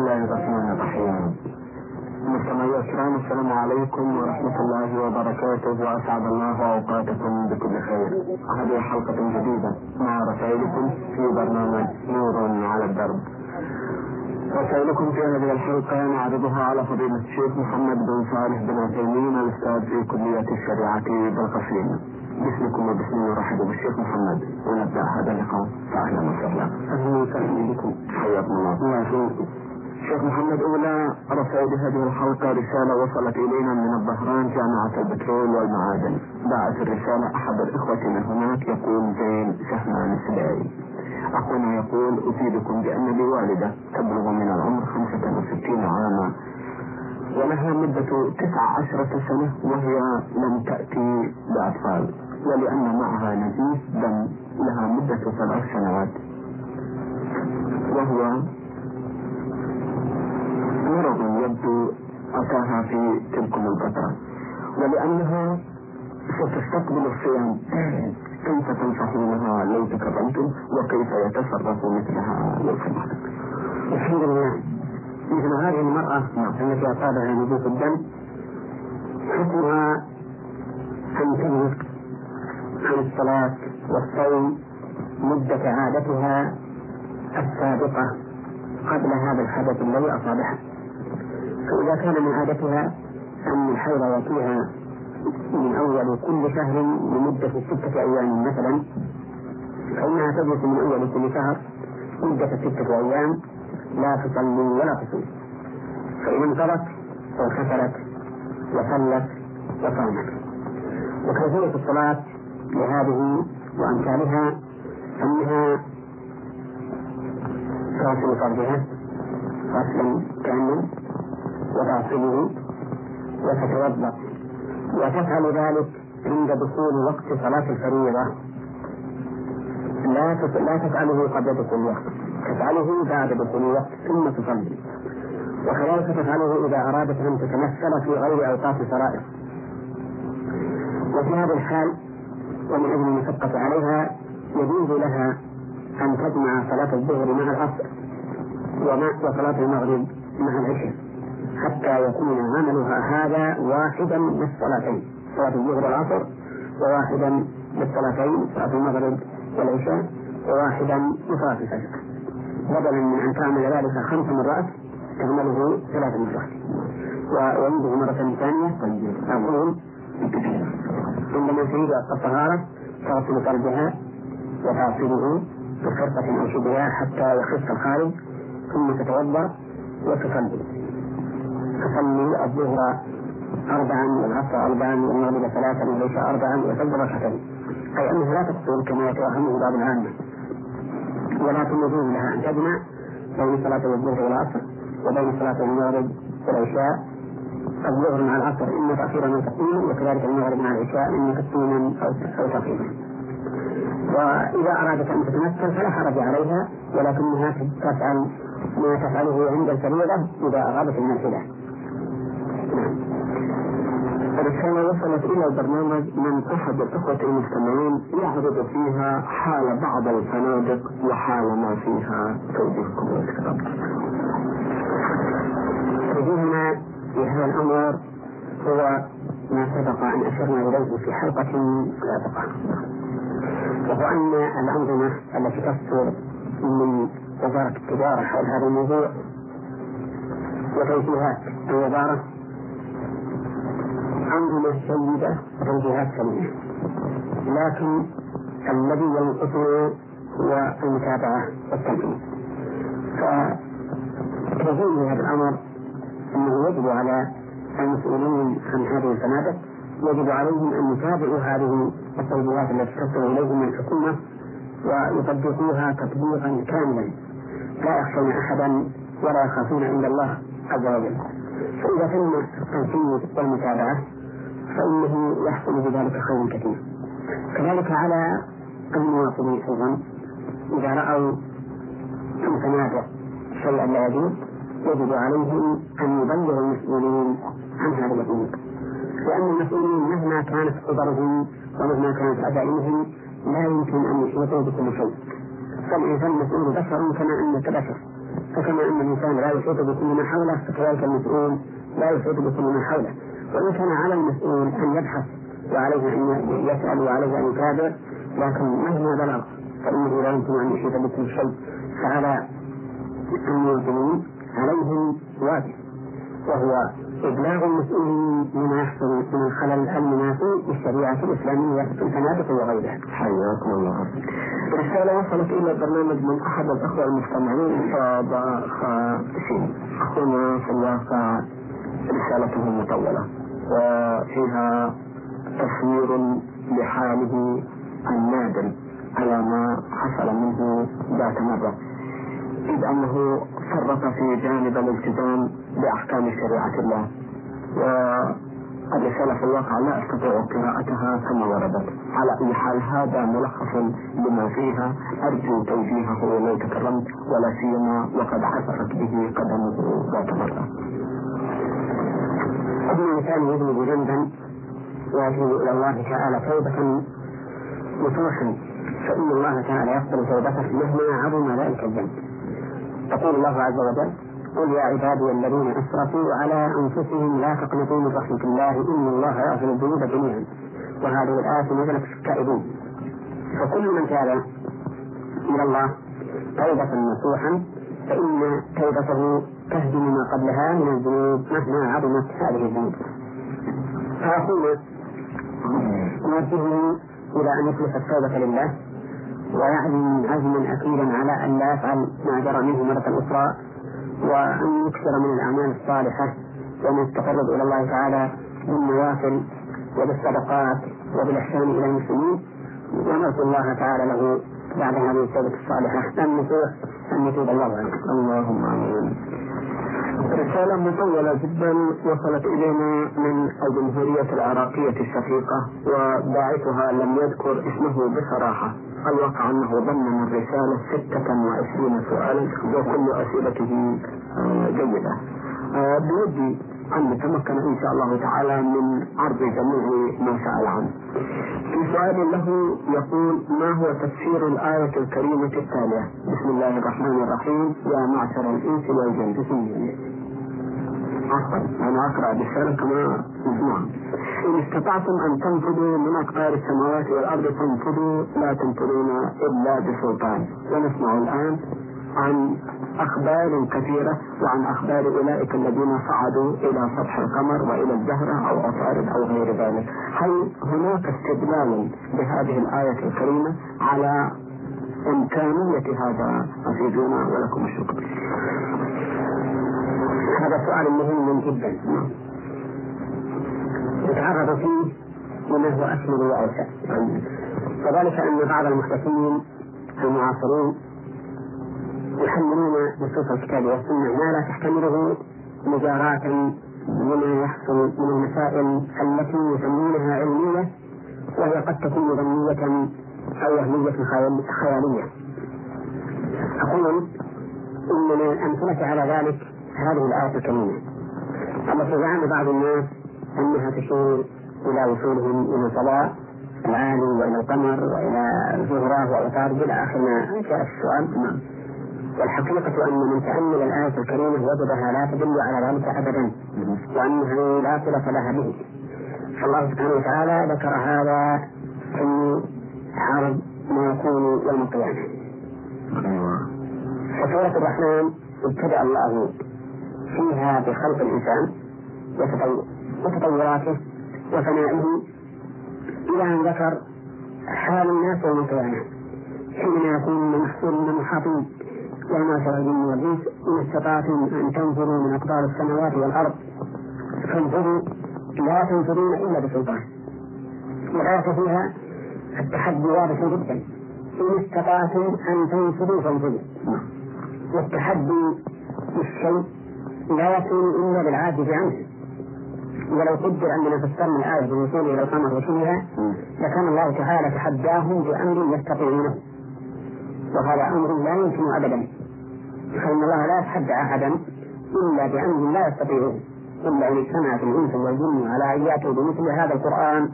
الله الرحمن الرحيم. مستمعي الكرام السلام عليكم ورحمة الله وبركاته. وأسعد الله أوقاتكم بكل خير. هذه حلقة جديدة مع رسائلكم في برنامج نور على الدرب. رسائلكم في هذه الحلقة نعرضها على فضيلة الشيخ محمد بن صالح بن عثيمين الأستاذ في كلية الشريعة بالقصيم. باسمكم وباسمي نرحب بالشيخ محمد. ونبدأ هذا اللقاء. فأهلا وسهلا أهلا وسهلا بكم. حياكم الله. الله يحييكم شيخ محمد أولى رسائل هذه الحلقة رسالة وصلت إلينا من الظهران جامعة البترول والمعادن. باعت الرسالة أحد الإخوة من هناك يقول زين شهمان السباعي أخونا يقول أفيدكم بأن لي والدة تبلغ من العمر 65 عاما ولها مدة تسع عشرة سنة وهي لم تأتي بأطفال ولأن معها نزيف دم لها مدة ثلاث سنوات وهو مرض يبدو أتاها في تلك الفترة. ولأنها ستستقبل الصيام. كيف تنصحونها؟ لو تكرمتم وكيف يتصرف مثلها؟ لو سمحتم الحمد لله. مثل هذه المرأة التي أصابها نزيف الدم حكمها أن تملك عن الصلاة والصوم مدة عادتها السابقة قبل هذا الحدث الذي أصابها. فإذا كان من عادتها أن الحيض يأتيها من أول كل شهر لمدة ستة أيام مثلا فإنها تجلس من أول كل شهر مدة ستة أيام لا تصلي ولا تصوم. فإن انقضت فاغتسلت وصلت وصامت. وكيفية الصلاة لهذه وأمثالها أنها تغسل فرجها غسلا كاملا وتغسله وتتوضأ وتفعل ذلك عند دخول وقت صلاة الفريضة. لا لا تفعله قبل دخول الوقت تفعله بعد دخول الوقت ثم تصلي. وكذلك تفعله إذا أرادت أن تتمثل في غير أوقات الفرائض. وفي هذا الحال ومن أجل المشقة عليها يجوز لها أن تجمع صلاة الظهر مع العصر وصلاة المغرب مع العشاء. حتى يكون عملها هذا واحدا من الصلاتين صلاة الظهر والعصر وواحدا للصلاتين صلاة المغرب والعشاء وواحدا لصلاة الفجر. بدلا من أن تعمل ذلك خمس مرات تعمله ثلاث مرات. وينبغي مرة ثانية أقول عندما تريد الطهارة تغسل فرجها وتغسله بفرقة أو شبهها حتى يخف الخارج ثم تتوضأ وتصلي. تصلي الظهر أربعا والعصر أربعا والمغرب ثلاثا والعشاء أربعا وتفضل ركعتين أي أنها لا تقصر كما يتوهمه بعض العامة ولكن يجوز لها أن تجمع بين صلاة الظهر والعصر وبين صلاة المغرب والعشاء. الظهر مع العصر إما تأخيرا أو تقديما وكذلك المغرب مع العشاء إما تقديما أو تأخيرا وإذا أرادت أن تتمثل فلا حرج عليها ولكنها تفعل ما تفعله عند الفريضة إذا أرادت النافلة. الرسالة وصلت إلى البرنامج من أحد الإخوة المستمعين يعرض فيها حال بعض الفنادق وحال ما فيها توجيهكم والاستقامة. توجيهنا في هذا الأمر هو ما سبق أن أشرنا إليه في حلقة سابقة وهو أن الأنظمة التي تصدر من وزارة التجارة حول هذا الموضوع وتوجيهات الوزارة أنظمة جيدة وتوجيهات سليمة لكن الذي ينقصنا هو المتابعة والتنفيذ فتزيد هذا الأمر؟ أنه يجب على المسؤولين عن هذه الفنادق يجب عليهم أن يتابعوا هذه التوجيهات التي تصل إليهم من الحكومة ويطبقوها تطبيقا كاملا. لا يخشون أحدا ولا يخافون عند الله عز وجل. فإذا تم التنفيذ والمتابعة فإنه يحصل بذلك خير كثير كذلك على المواطنين أيضا إذا رأوا الفنادق شيئا لا يجوز يجب عليهم أن يبلغوا المسؤولين عن هذا الأمور لأن المسؤولين مهما كانت قدرهم ومهما كانت عزائمهم لا يمكن أن يحيطوا بكل شيء. فالإنسان المسؤول بشر كما أنك بشر فكما أن الإنسان لا يحيط بكل ما حوله فكذلك المسؤول لا يحيط بكل ما حوله. وإن كان على المسؤول أن يبحث وعليه أن يسأل وعليه أن يتابع لكن مهما بلغ فإنه لا يمكن أن يحيط بكل شيء فعلى المواطنين عليهم واجب وهو إبلاغ المسؤولين بما يحصل من الخلل المنافي للشريعة الإسلامية في الفنادق وغيرها. حياكم الله. رسالة وصلت إلى البرنامج من أحد الأخوة المستمعين أخونا في الواقع رسالته مطولة وفيها تصوير لحاله النادر على ما حصل منه ذات مرة. إذ أنه فرط في جانب الالتزام بأحكام شريعة الله. والرسالة في الواقع لا أستطيع قراءتها كما وردت. على أي حال هذا ملخص لما فيها أرجو توجيهه لو تكرمت ولا سيما وقد عثرت به قدمه ذات مرة. ابن الإنسان يذنب ذنبا ويتوب إلى الله تعالى توبة نصوحا فإن الله تعالى يقبل توبته مهما عظم ذلك الذنب. يقول الله عز وجل قل يا عبادي الذين أسرفوا على أنفسهم لا تقنطوا من رحمة الله إن الله يغفر الذنوب جميعا. وهذه الآية نزلت في التائبين فكل من تاب إلى الله توبة نصوحا فإن توبته تهدم ما قبلها من الذنوب مهما عظمت هذه الذنوب. فاخونا نوجهه إلى أن يخلص التوبة لله ويعزم عزما أكيدا على أن لا يفعل ما جرى منه مرة أخرى وأن يكثر من الأعمال الصالحة ومن يتقرب إلى الله تعالى بالنوافل وبالصدقات وبالإحسان إلى المسلمين. ونرجو الله تعالى له بعد هذه التوبة الصالحة أن نتوب أن يتوب الله عليه. اللهم آمين. رسالة مطولة جدا وصلت إلينا من الجمهورية العراقية الشقيقة وباعثها لم يذكر اسمه بصراحة. الواقع أنه ضمن الرسالة ستة وعشرين سؤالا؟ وكل أسئلته آه، جيدة. آه، بودي أن نتمكن إن شاء الله تعالى من عرض جميع ما سأل عنه. في سؤال له يقول ما هو تفسير الآية الكريمة التالية؟ بسم الله الرحمن الرحيم يا معشر الإنس والجن الله. أنا أقرأ بالسلام كما. إن استطعتم أن تنفذوا من أقطار السماوات والأرض فانفذوا لا تنفذون إلا بسلطان. ونسمع الآن عن أخبار كثيرة وعن أخبار أولئك الذين صعدوا إلى سطح القمر وإلى الزهرة أو عطارد أو غير ذلك. هل هناك استدلال بهذه الآية الكريمة على إمكانية هذا؟ أفيدونا ولكم الشكر. هذا سؤال مهم جدا. يتعرض فيه لما هو أكمل وأوسع. وذلك أن بعض المحدثين المعاصرين يحملون نصوص الكتاب والسنة ما لا تحتمله مجاراة لما يحصل من المسائل التي يسمونها علمية وهي قد تكون ظنية أو وهمية خيالية. أقول إن من الأمثلة على ذلك هذه الآية الكريمة التي زعم بعض الناس أنها تشير إلى وصولهم إلى الفضاء العالي وإلى القمر وإلى الزهرة وعطارد إلى آخر ما جاء السؤال نعم. والحقيقة أن من تأمل الآية الكريمة وجدها لا تدل على ذلك أبدا وأنها لا صلة لها به. فالله سبحانه وتعالى ذكر هذا في عرض ما يكون يوم القيامة. فسورة الرحمن ابتدأ الله فيها بخلق الإنسان وتطوراته وفنائه إلى أن ذكر حال الناس يوم القيامة حينما يكون محصورين محاطين يا معشر الجن والإنس إن استطعتم أن تنفذوا من أقطار السماوات والأرض. فانفذوا لا تنفذون إلا بسلطان. والآية فيها التحدي واضح جدا. إن استطعتم أن تنفذوا فانفذوا والتحدي بالشيء لا يكون إلا بالعاجز عنه. ولو قدر أننا فسرنا الآية بالوصول إلى القمر وشبهها لكان الله تعالى تحداهم بأمر يستطيعونه. وهذا أمر لا يمكن أبدا. فإن الله لا يتحدى أحدا إلا بأمر لا يستطيعه إلا إن اجتمعت الإنس والجن على أن يأتوا بمثل هذا القرآن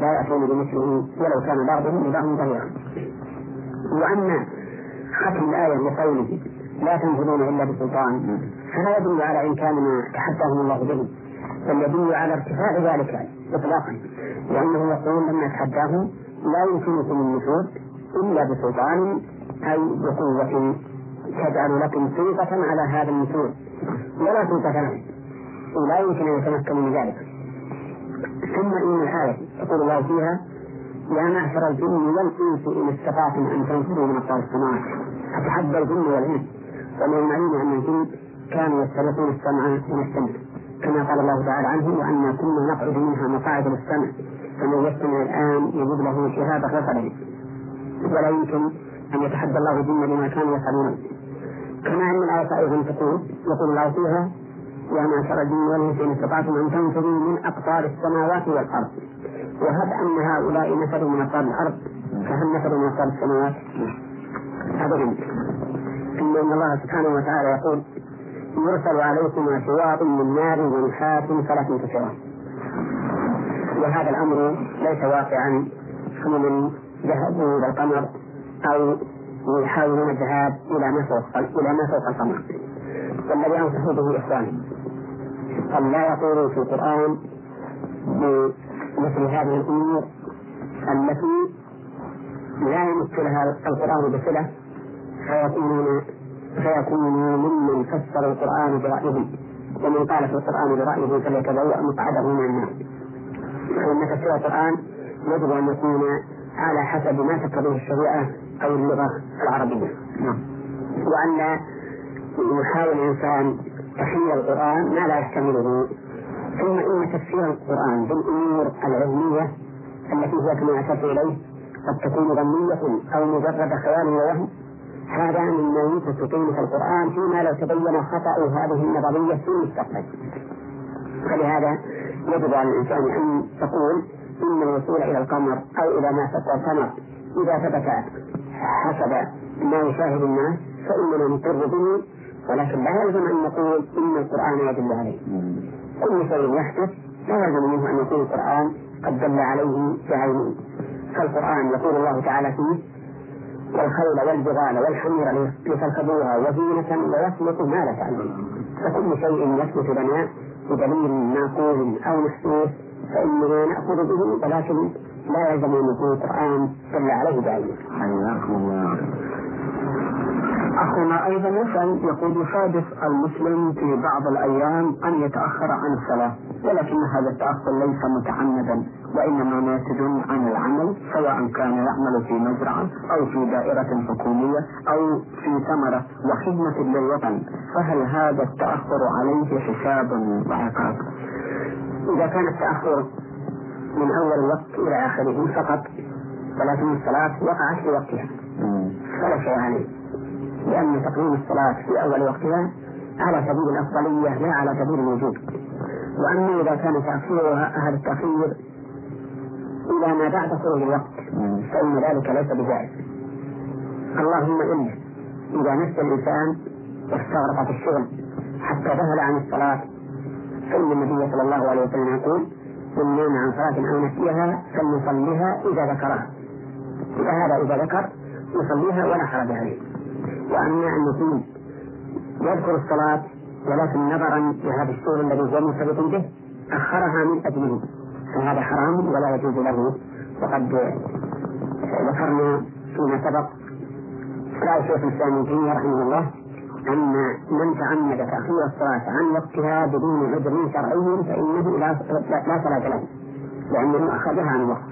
لا يأتون بمثله ولو كان بعضهم لبعض ظهيرا. وأما ختم الآية بقوله لا تنفذون إلا بسلطان فلا يدل على إمكان ما تحداهم الله به بل يدل على ارتفاع ذلك إطلاقا لأنه يقول لما تحداهم لا يمكنكم النفوذ إلا بسلطان أي بقوة تجعل لكم سلطة على هذا النفوذ ولا سلطة لهم ولا يمكن أن يتمكنوا من ذلك. ثم إن الآية يقول الله فيها يا معشر الجن والإنس إن استطعتم أن تنفذوا من أقطار السماوات. أتحدى الجن والإنس. ومن المعلوم أن الجن كانوا يسترقون السمع من السمع كما قال الله تعالى عنه وأنا كنا نقعد منها مقاعد للسمع فمن يستمع الآن يجد له شهادة رسلا ولا يمكن أن يتحدى الله الجن بما كانوا يفعلون. كما الآية أيضا تقول يقول الله فيها يا معشر الجن والإنس إن استطعتم أن تنفذوا من أقطار السماوات والأرض. وهب أن هؤلاء نفروا من أقطار الأرض فهل نفروا من أقطار السماوات؟ أبدا ثم إن الله سبحانه وتعالى يقول يرسل عليكم شواط من نار ونحاس فلا تنتصران وهذا الأمر ليس واقعا كمن ذهبوا إلى القمر أو يحاولون الذهاب إلى ما فوق إلى ما فوق القمر والذي أنصح به إخواني أن لا يقولوا في القرآن بمثل هذه الأمور التي لا يمت لها القرآن بصلة فيكونون فيكونوا ممن فسر القرآن برأيهم ومن قال في القرآن برأيه فليتبوأ مقعده من النار. فإن تفسير القرآن يجب أن يكون على حسب ما تقتضيه الشريعة أو اللغة العربية. وأن يحاول الإنسان تحليل القرآن ما لا يحتمله ثم إن تفسير القرآن بالأمور العلمية التي هي كما أشرت إليه قد تكون ظنية أو مجرد خيال ووهم هذا مما يوجد في القرآن فيما لو تبين خطأ هذه النظرية في المستقبل. فلهذا يجب على الإنسان أن تقول إن الوصول إلى القمر أو إلى ما فوق القمر إذا ثبت حسب ما يشاهد الناس فإننا نقر به ولكن لا يلزم أن نقول إن القرآن يدل عليه. كل شيء يحدث لا يلزم منه أن يكون القرآن قد دل عليه بعينه. فالقرآن يقول الله تعالى فيه والخيل والجبال والحمير لتركبوها وزينة ويخلق ما لا تعلمون فكل شيء يثبت لنا بدليل معقول أو محسوس فإننا نأخذ به ولكن لا يلزم أن يكون القرآن دل عليه بعينه. حياكم الله. أخونا أيضا يسأل يقول يصادف المسلم في بعض الأيام أن يتأخر عن الصلاة ولكن هذا التأخر ليس متعمدا وإنما ناتج عن العمل سواء كان يعمل في مزرعة أو في دائرة حكومية أو في ثمرة وخدمة للوطن فهل هذا التأخر عليه حساب وعقاب؟ إذا كان التأخر من أول الوقت إلى آخره فقط. ولكن الصلاة وقعت في وقتها. فلا شيء عليه. لأن تقديم الصلاة في أول وقتها على سبيل الأفضلية لا على سبيل الوجوب وأما إذا كان تأخيرها هذا التأخير إلى ما بعد خروج الوقت فإن ذلك ليس بجائز. اللهم إلا إذا نسى الإنسان واستغرق في الشغل حتى ذهل عن الصلاة فإن النبي صلى الله عليه وسلم يقول من نام عن صلاة أو نسيها فليصليها إذا ذكرها. فهذا إذا ذكر يصليها ولا حرج عليه وأما أن يكون يذكر الصلاة ولكن نظرا لهذا الشغل الذي هو مرتبط به أخرها من أجله. فهذا حرام ولا يجوز له. وقد ذكرنا فيما سبق قال شيخ الإسلام ابن تيمية رحمه الله أن من تعمد تأخير الصلاة عن وقتها بدون عذر شرعي فإنه لا لا صلاة له لأنه أخذها عن وقت.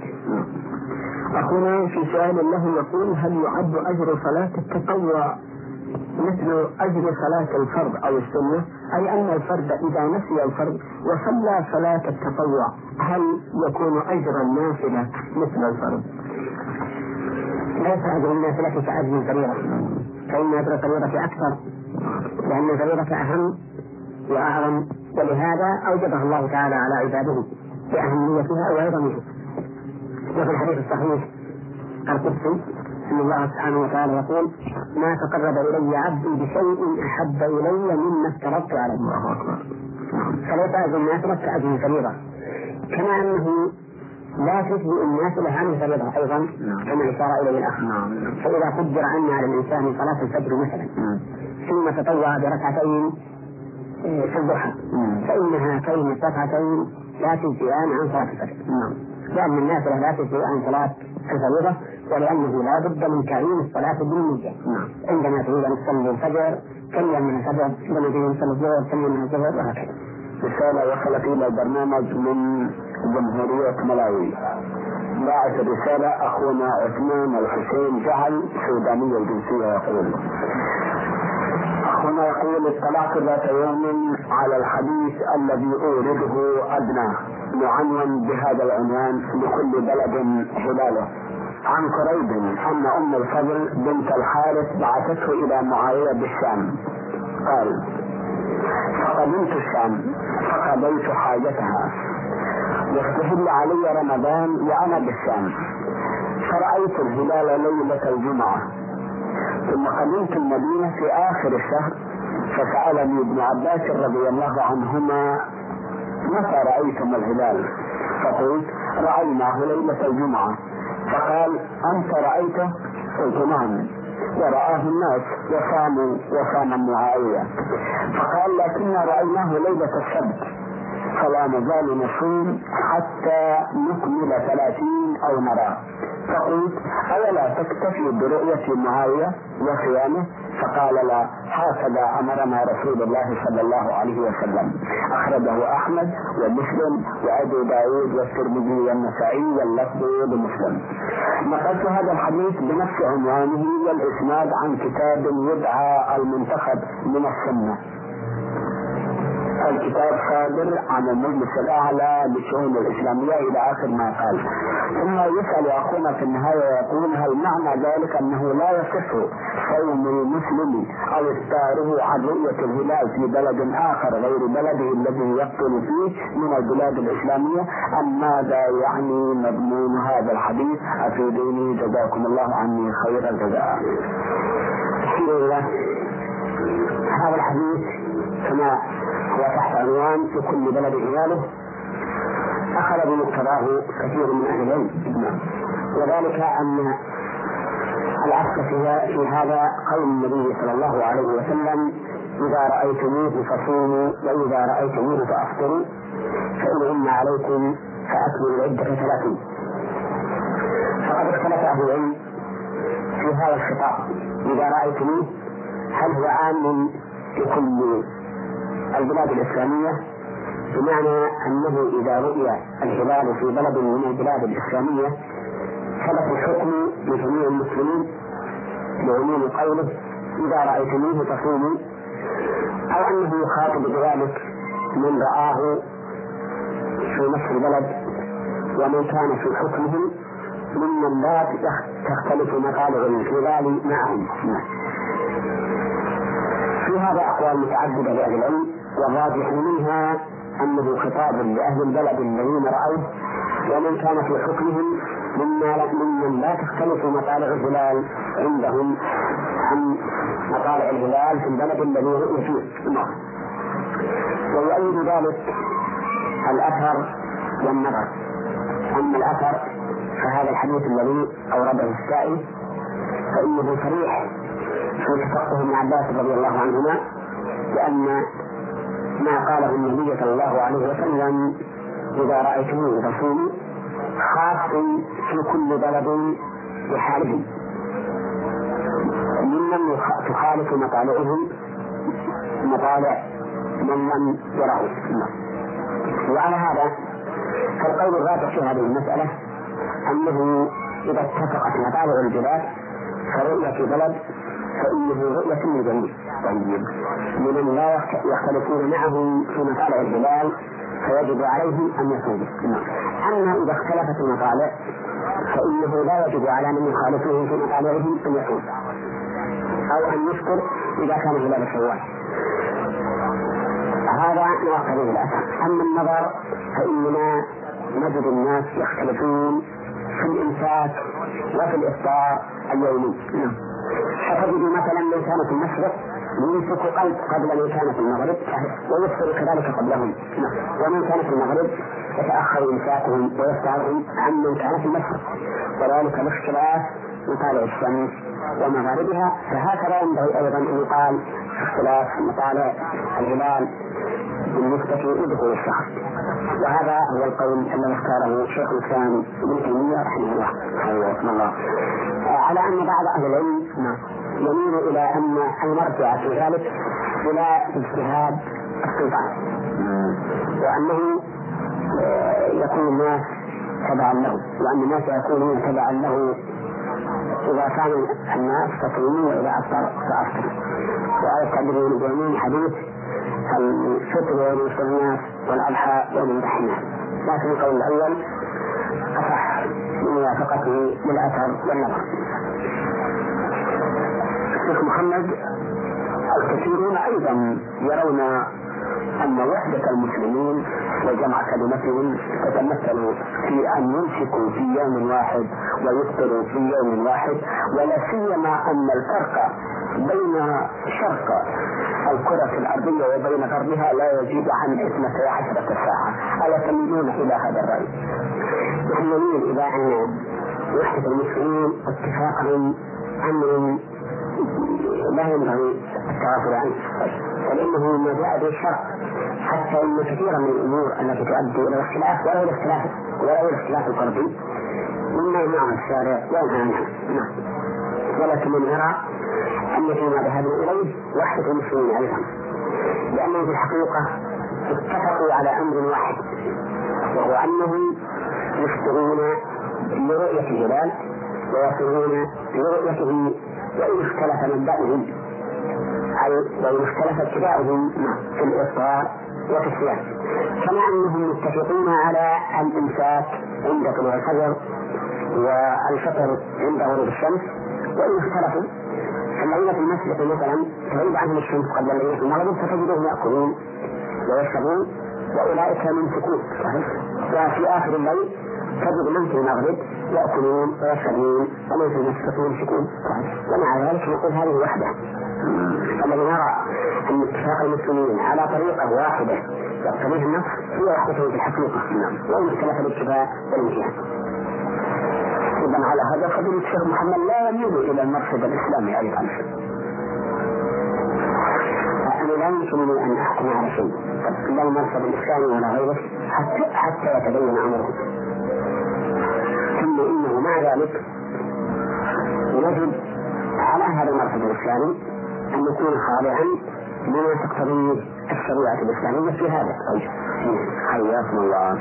أخونا في سؤال له يقول هل يعد أجر صلاة التطوع مثل أجر صلاة الفرض أو السنة؟ أي أن الفرد إذا نسي الفرض وصلى صلاة التطوع هل يكون أجر النافلة مثل الفرض؟ ليس أجر النافلة كأجر الفريضة فإن أجر الفريضة أكثر. لأن الفريضة أهم وأعظم ولهذا أوجبها الله تعالى على عباده بأهميتها وعظمها. وفي الحديث الصحيح القدسي أن الله سبحانه وتعالى يقول ما تقرب إلي عبدي بشيء أحب إلي مما افترضت عليه الله أكبر. فليس اجر النافله كاجر الفريضه كما أنه لا تجزئ النافله عن الفريضه أيضا كما إشار إليه الأخ. فإذا قدر عنا على الإنسان صلاة الفجر مثلا ثم تطوع بركعتين آه، في الضحى. فإنها كلمة ركعتين لا تجزئان عن صلاة الفجر. نعم. لأن النافلة لا تجزئ عن صلاة الفريضة ولأنه لا بد من تعيين الصلاة بالنية. نعم. عندما تريد أن تصلي الفجر كم من الفجر؟ عندما تريد أن تصلي الظهر كم من الظهر وهكذا. رسالة وصلت إلى البرنامج من جمهورية ملاوي. باعث الرسالة أخونا عثمان الحسين جعل سوداني الجنسية يقول. أخونا يقول اطلعت ذات يوم على الحديث الذي أورده أدنى معنون بهذا العنوان لكل بلد هلاله عن قريب أن أم الفضل بنت الحارث بعثته إلى معاوية بالشام. قال فقدمت الشام فقضيت حاجتها. واستهل علي رمضان وأنا بالشام. فرأيت الهلال ليلة الجمعة. ثم قدمت المدينة في آخر الشهر فسألني ابن عباس رضي الله عنهما متى رأيتم الهلال؟ فقلت رأيناه ليلة الجمعة فقال أنت رأيته؟ قلت نعم ورآه الناس وصاموا وصام معاوية فقال لكنا رأيناه ليلة السبت فلا نزال نصوم حتى نكمل ثلاثين أو نرى. فقلت أولا تكتفي برؤية معاوية وصيامه فقال لا. هكذا أمرنا رسول الله صلى الله عليه وسلم. أخرجه أحمد ومسلم وأبو داود والترمذي والنسائي واللفظ لمسلم نقلت هذا الحديث بنفس عنوانه والإسناد عن كتاب يدعى المنتخب من السنة. الكتاب صادر عن المجلس الأعلى للشؤون الإسلامية إلى آخر ما قال. ثم يسأل أخونا في النهاية ويقول هل معنى ذلك أنه لا يصح صوم المسلم أو إفطاره عن رؤية الهلال في بلد آخر غير بلده الذي يقتل فيه من البلاد الإسلامية؟ أم ماذا يعني مضمون هذا الحديث؟ افيدوني جزاكم الله عني خير الجزاء. الحمد لله هذا الحديث كما هو تحت عنوان في كل بلد عياله أخذ بمقتضاه كثير من أهل العلم. وذلك أن الأصل في هذا قول النبي صلى الله عليه وسلم إذا رأيتموه فصوموا وإذا رأيتموه فأفطروا فإن غم عليكم فأكملوا العدة ثلاثين. فقد اختلف أهل العلم في هذا الخطاب. إذا رأيتموه هل هو عام في كل البلاد الإسلامية بمعنى أنه إذا رؤي الهلال في بلد من البلاد الإسلامية ثبت الحكم لجميع المسلمين لعموم قوله إذا رأيتموه تصوموا. أو أنه يخاطب بذلك من رآه في نفس البلد ومن كان في حكمهم ممن لا تختلف مطالع الهلال معهم. في هذا أقوال متعددة لأهل العلم. والراجح منها أنه خطاب لأهل البلد الذين رأوه ومن كان في حكمهم مما ممن لا تختلف مطالع الهلال عندهم عن مطالع الهلال في البلد الذي رؤي فيه. ويؤيد ذلك الأثر والنظر أما الأثر فهذا الحديث الذي أورده السائل فإنه صريح في تفقه ابن عباس رضي الله عنهما لأن ما قاله النبي صلى الله عليه وسلم إذا رأيتموه فصوموا خاص في كل بلد بحاله ممن تخالف مطالعهم مطالع من لم يروا. وعلى هذا فالقول الراجح في هذه المسألة أنه إذا اتفقت مطالع الجبال فرؤية بلد فإنه رؤية للجميع طيب لمن لا يختلفون معهم في مطالع الهلال فيجب عليهم أن نعم. أما إذا اختلفت المطالع فإنه لا يجب على من يخالفهم في مطالعهم أن يصوم أو أن يفطر إذا كان هلال شوال هذا ما يقتضيه الأثر أما النظر فإننا نجد الناس يختلفون في الإمساك وفي الإفطار اليومي نعم فتجد مثلا من كان في المشرق يمسك قلب قبل من كان في المغرب ويفطر كذلك قبلهم. ومن كان في المغرب يتأخر إمساكهم ويفترهم عن من كان في المشرق. وذلك الاختلاف مطالع الشمس ومغاربها فهكذا ينبغي أيضا أن يقال اختلاف مطالع الهلال. بالنسبة لدخول الشهر وهذا هو القول الذي اختاره شيخ الإسلام ابن تيمية رحمه الله. رحمه الله. على أن بعض أهل العلم يميل إلى أن المرجع في ذلك إلى اجتهاد السلطان. وأنه يكون الناس تبعا له. وأن الناس يكونون تبعا له إذا كان الناس تكريمين وإذا أفطر فأفطر التعبير بعموم حديث الفطر يوم الناس والأضحى يوم الناس لكن القول الأول أصح بموافقته للأثر والنظر. الشيخ محمد الكثيرون أيضا يرون أن وحدة المسلمين وجمع كلمتهم تتمثل في أن يمسكوا في يوم واحد ويفطروا في يوم واحد ولا سيما أن الفرق بين شرق الكرة الأرضية وبين غربها لا يزيد عن اثنتي عشرة ساعة. ألا تميلون إلى هذا الرأي؟ نحن نميل إلى أن وحدة المسلمين اتفاقهم أمر لا ينبغي التغافل عنه. فإنه مما جاء به حتى إن كثيرا من الأمور التي تؤدي إلى الاختلاف ولو الاختلاف ولو الاختلاف الفردي مما يمنعه الشارع وينهى عنها نعم. ولكن نرى أن فيما ذهبنا إليه وحده المسلمين أيضا. لأنهم في الحقيقة اتفقوا على أمر واحد وهو أنهم يفطرون لرؤية الهلال ويصومون لرؤيته وإن اختلف مبدأهم أي وإن اختلف اتباعهم في الإفطار وفي الصيام كما أنهم متفقون على الإمساك عند طلوع الفجر والفطر عند غروب الشمس وإن اختلفوا فالذين في المسجد مثلا تغيب عنهم الشمس قبل في المغرب فتجدهم يأكلون ويشربون وأولئك ممسكون وفي آخر الليل تجد من في المغرب يأكلون ويشربون ومن في المسجد يمسكون ومع ذلك نقول هذه وحدة. الذي نرى أن اتفاق المسلمين على طريقة واحدة يقتضيه النص هي وحدته في الحقيقة نعم. وإن اختلف الاتباع والانتهاء إذا على هذا فضيلة الشيخ محمد لا يميل إلى المرصد الإسلامي أيضا. أنا لا يمكنني أن أحكم على شيء لا المرصد الإسلامي ولا غيره حتى حتى يتبين أمره ثم إنه مع ذلك يجب على هذا المرصد الإسلامي أن يكون خاضعا لما تقتضيه الشريعة الإسلامية في هذا الوجه حياكم الله.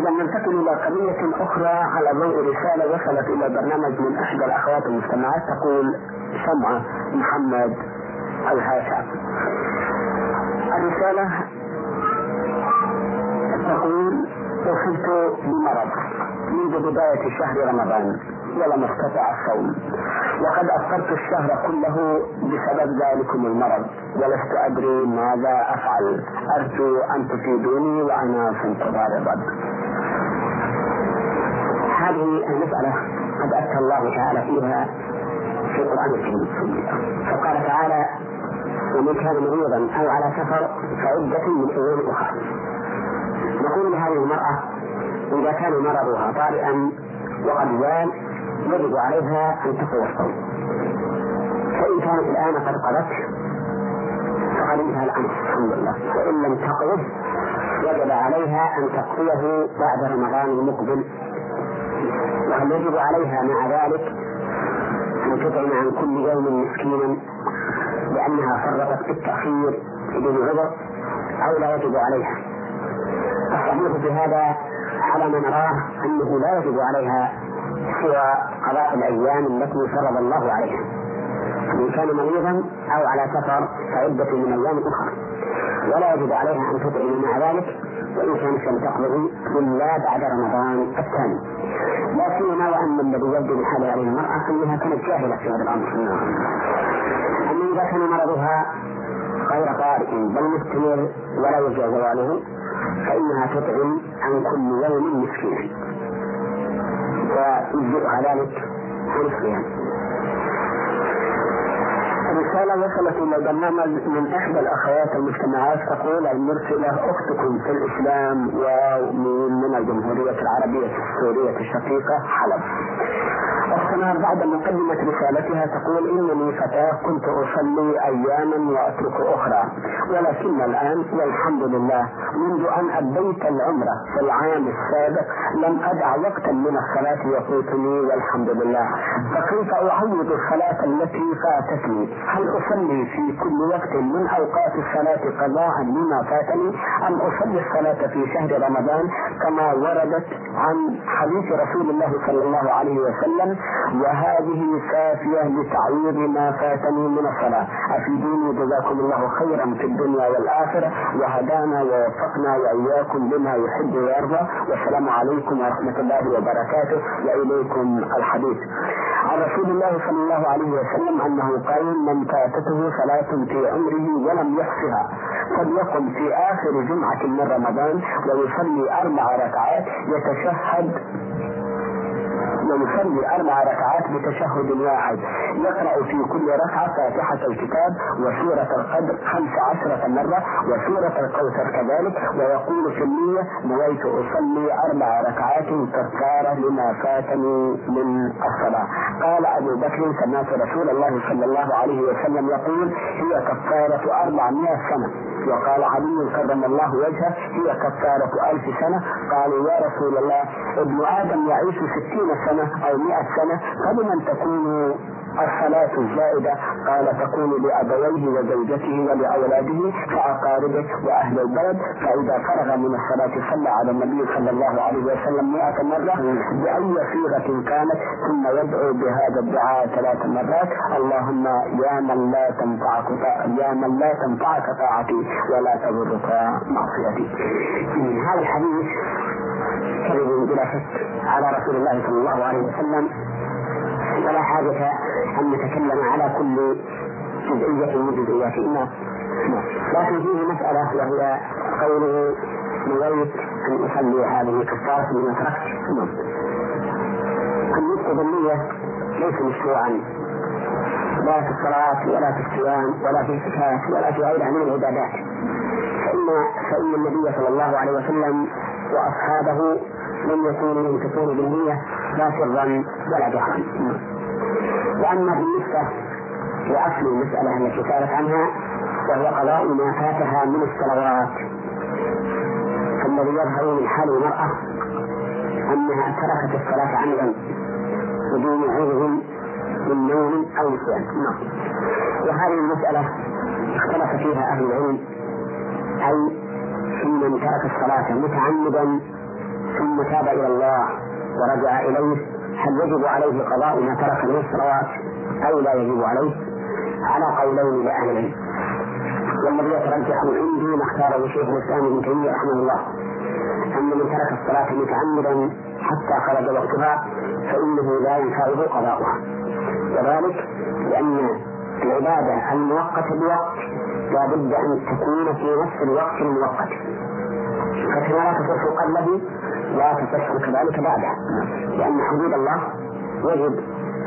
إذا ننتقل إلى قضية أخرى على ضوء رسالة وصلت إلى برنامج من إحدى الأخوات المستمعات تقول سمعة محمد الهاشع الرسالة تقول أصبت بمرض منذ بداية شهر رمضان ولم أستطع الصوم. وقد أفطرت الشهر كله بسبب ذلكم المرض ولست أدري ماذا أفعل. أرجو أن تفيدوني وأنا في انتظار الرد هذه المسألة قد أتى الله تعالى فيها في القرآن الكريم. فقال تعالى ومن كان مريضا أو على سفر فعدة من أيام أخرى. نقول لهذه المرأة إذا كان مرضها طارئا وقد زال يجب عليها أن تقوى الصوم فإن كانت الآن قد قضت فقد انتهى الأمر الحمد لله. وإن لم تقضه وجب عليها أن تقضيه بعد رمضان المقبل. وهل يجب عليها مع ذلك أن تطعم عن كل يوم مسكينا لأنها فرطت بالتأخير بدون عذر أو لا يجب عليها. الصحيح في هذا على ما نراه أنه لا يجب عليها سوى قضاء الأيام التي فرض الله عليها. إن كان مريضا أو على سفر فعدة من أيام أخرى. ولا يجب عليها أن تطعم مع ذلك وإن كانت لم تقضي إلا بعد رمضان الثاني. لا سيما وأن الذي يبدو من حال هذه المرأة أنها كانت جاهلة في هذا الأمر. أما إذا كان مرضها غير طارئ بل مستمر ولا يرجى زواله فإنها تطعم عن كل يوم مسكينا ويجزئها ذلك الصيام رسالة وصلت إلى برنامج من إحدى الأخوات المجتمعات تقول المرسلة أختكم في الإسلام ومن الجمهورية العربية السورية الشقيقة حلب. أختنا بعد مقدمة رسالتها تقول إنني فتاة كنت أصلي أياما وأترك أخرى ولكن الآن والحمد لله منذ أن أديت العمرة في العام السابق لم أدع وقتا من الصلاة يفوتني والحمد لله. فكيف أعوض الصلاة التي فاتتني؟ هل أصلي في كل وقت من أوقات الصلاة قضاء لما فاتني؟ أم أصلي الصلاة في شهر رمضان كما وردت عن حديث رسول الله صلى الله عليه وسلم وهذه كافية لتعويض ما فاتني من الصلاة. أفيدوني جزاكم الله خيرا في الدنيا والآخرة. وهدانا ووفقنا وإياكم لما يحب ويرضى. والسلام عليكم ورحمة الله وبركاته. وإليكم الحديث. عن رسول الله صلى الله عليه وسلم أنه قال من فاتته صلاة في عمره ولم يحصها فليقم في آخر جمعة من رمضان ويصلي أربع ركعات يتشهد ويصلي أربع ركعات بتشهد واحد. يقرأ في كل ركعة فاتحة الكتاب وسورة القدر خمس عشرة مرة وسورة الكوثر كذلك ويقول في النية نويت أصلي أربع ركعات كفارة لما فاتني من الصلاة قال أبو بكر سمعت رسول الله صلى الله عليه وسلم يقول هي كفارة أربعمائة سنة وقال علي كرم الله وجهه هي كفارة ألف سنة قالوا يا رسول الله ابن آدم يعيش ستين سنة أو مئة سنة فلمن تكون الصلاة الزائدة. قال تكون لأبويه وزوجته ولأولاده كأقاربه وأهل البلد. فإذا فرغ من الصلاة صلى على النبي صلى الله عليه وسلم مئة مرة بأي صيغة كانت ثم يدعو بهذا الدعاء ثلاث مرات. اللهم يا من لا تنفعك يا من لا تنفعك طاعتي ولا تضرك معصيتي. هذا الحديث كذب بلا على رسول الله صلى الله عليه وسلم ولا حاجة أن نتكلم على كل جزئية من جزئيات الناس لكن فيه مسألة وهي قوله نويت أن أصلي هذه كفارة لما تركت النطق بالنية ليس مشروعا. لا في الصلاة ولا في الصيام ولا في الزكاة ولا في غيرها من العبادات. فإن فإن النبي صلى الله عليه وسلم وأصحابه لم يكونوا ينطقون بالنية لا سرا ولا جهرا. وأما بالنسبة لأصل المسألة التي سألت عنها وهو قضاء ما فاتها من الصلوات فالذي يظهر من حال المرأة أنها تركت الصلاة عمدا بدون عذر من نوم أو نسيان. نعم. وهذه المسألة اختلف فيها أهل العلم أي في من ترك الصلاة متعمدا ثم تاب إلى الله ورجع إليه. هل يجب عليه قضاء ما ترك من الصلوات أو لا يجب عليه؟ على قولين لأهل العلم. والذي يترجح عندي ما اختاره شيخ الإسلام ابن تيمية رحمه الله. أن من ترك الصلاة متعمدا حتى خرج وقتها فإنه لا ينفعه قضاؤها. وذلك لأن العبادة المؤقتة بوقت لا بد أن تكون في نفس الوقت المؤقت. فكما لا تصح قبله لا تصح كذلك بعده لأن حدود الله يجب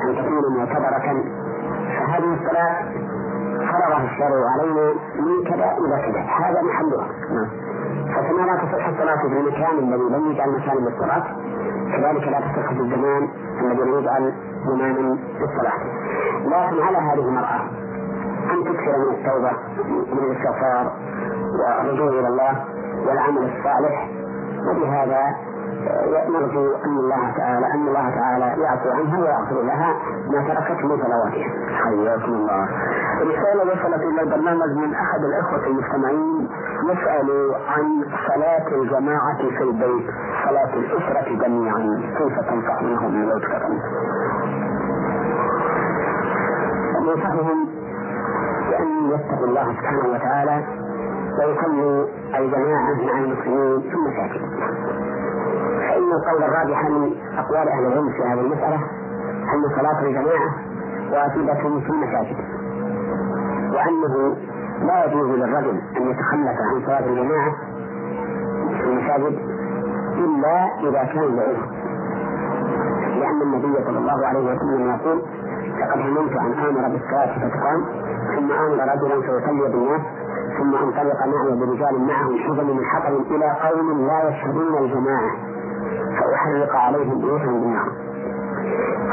أن تكون معتبرة. فهذه الصلاة فرضها الشرع علينا من كذا إلى كذا هذا محلها فكما لا تصح الصلاة في المكان الذي لم يجعل مكانا للصلاة كذلك لا تصح في الزمان الذي لم يجعل زمانا للصلاة. لكن على هذه المرأة أن تكثر من التوبة ومن الاستغفار والرجوع إلى الله والعمل الصالح. وبهذا نرجو أن الله تعالى أن الله تعالى يعفو عنها ويغفر لها ما تركت من صلواتها. حياكم الله. رسالة وصلت إلى البرنامج من أحد الإخوة المستمعين يسأل عن صلاة الجماعة في البيت، صلاة الأسرة جميعا، كيف تنصحونهم لو تكرمت؟ ننصحهم بأن يتقوا الله سبحانه وتعالى ويصلوا الجماعة مع المسلمين في المساجد. القول الراجح من أقوال أهل العلم في هذه المسألة أن صلاة الجماعة واجبة في المساجد وأنه لا يجوز للرجل أن يتخلف عن صلاة الجماعة في المساجد إلا إذا كان بعذر لأن النبي صلى الله عليه وسلم يقول لقد هممت أن آمر بالصلاة فتقام ثم آمر رجلا فيصلي بالناس ثم أنطلق معي برجال معهم حزم من حطب إلى قوم لا يشهدون الجماعة. فأحرق عليهم بيوتهم بالنار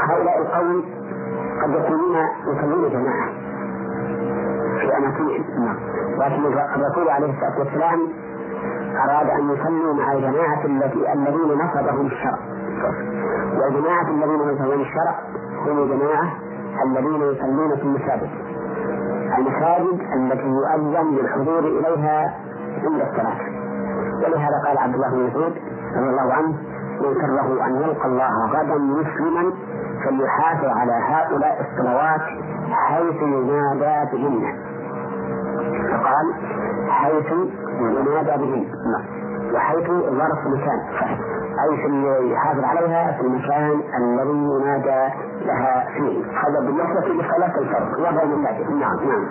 هؤلاء القوم قد يكونون يصلون جماعة في أماكنهم نعم. لكن الرسول عليه الصلاة والسلام أراد أن يصلوا مع الجماعة التي الذين نصبهم الشرع. والجماعة الذين نصبهم الشرع هم الجماعة الذين يصلون في المساجد. المساجد التي يؤذن بالحضور إليها عند الصلاة. ولهذا قال عبد الله بن مسعود رضي الله عنه من سره أن يلقى الله غدا مسلما فليحافظ على هؤلاء الصلوات حيث ينادى بهن. فقال حيث ينادى بهن. وحيث ظرف مكان أي في يحافظ عليها في المكان الذي ينادى لها فيه. هذا بالنسبة لصلاة الفرض وهذا من نعم نعم.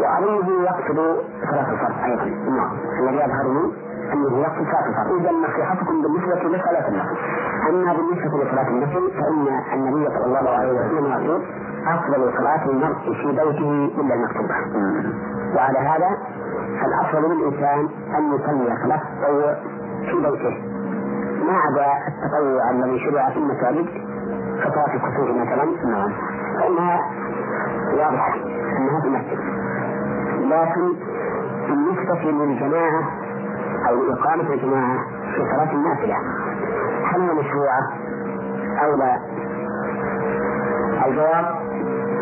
وأظنه يقصد صلاة الفرض أيضا. نعم. الذي يظهر صلاة الفرض إذا نصيحتكم بالنسبة لصلاة النفل. أما بالنسبة لصلاة النفل فإن النبي صلى الله عليه وسلم يقول أفضل صلاة المرء في بيته إلا المكتوبة. وعلى هذا فالأفضل للإنسان أن يصلي صلاة التطوع في بيته. ما عدا التطوع الذي شرع في المساجد كصلاة الكسوف مثلا. نعم. فإنها واضحة أنها في المسجد. لكن بالنسبة للجماعة أو إقامة الجماعة في صلاة النافلة. هل هي مشروعة أو لا؟ الجواب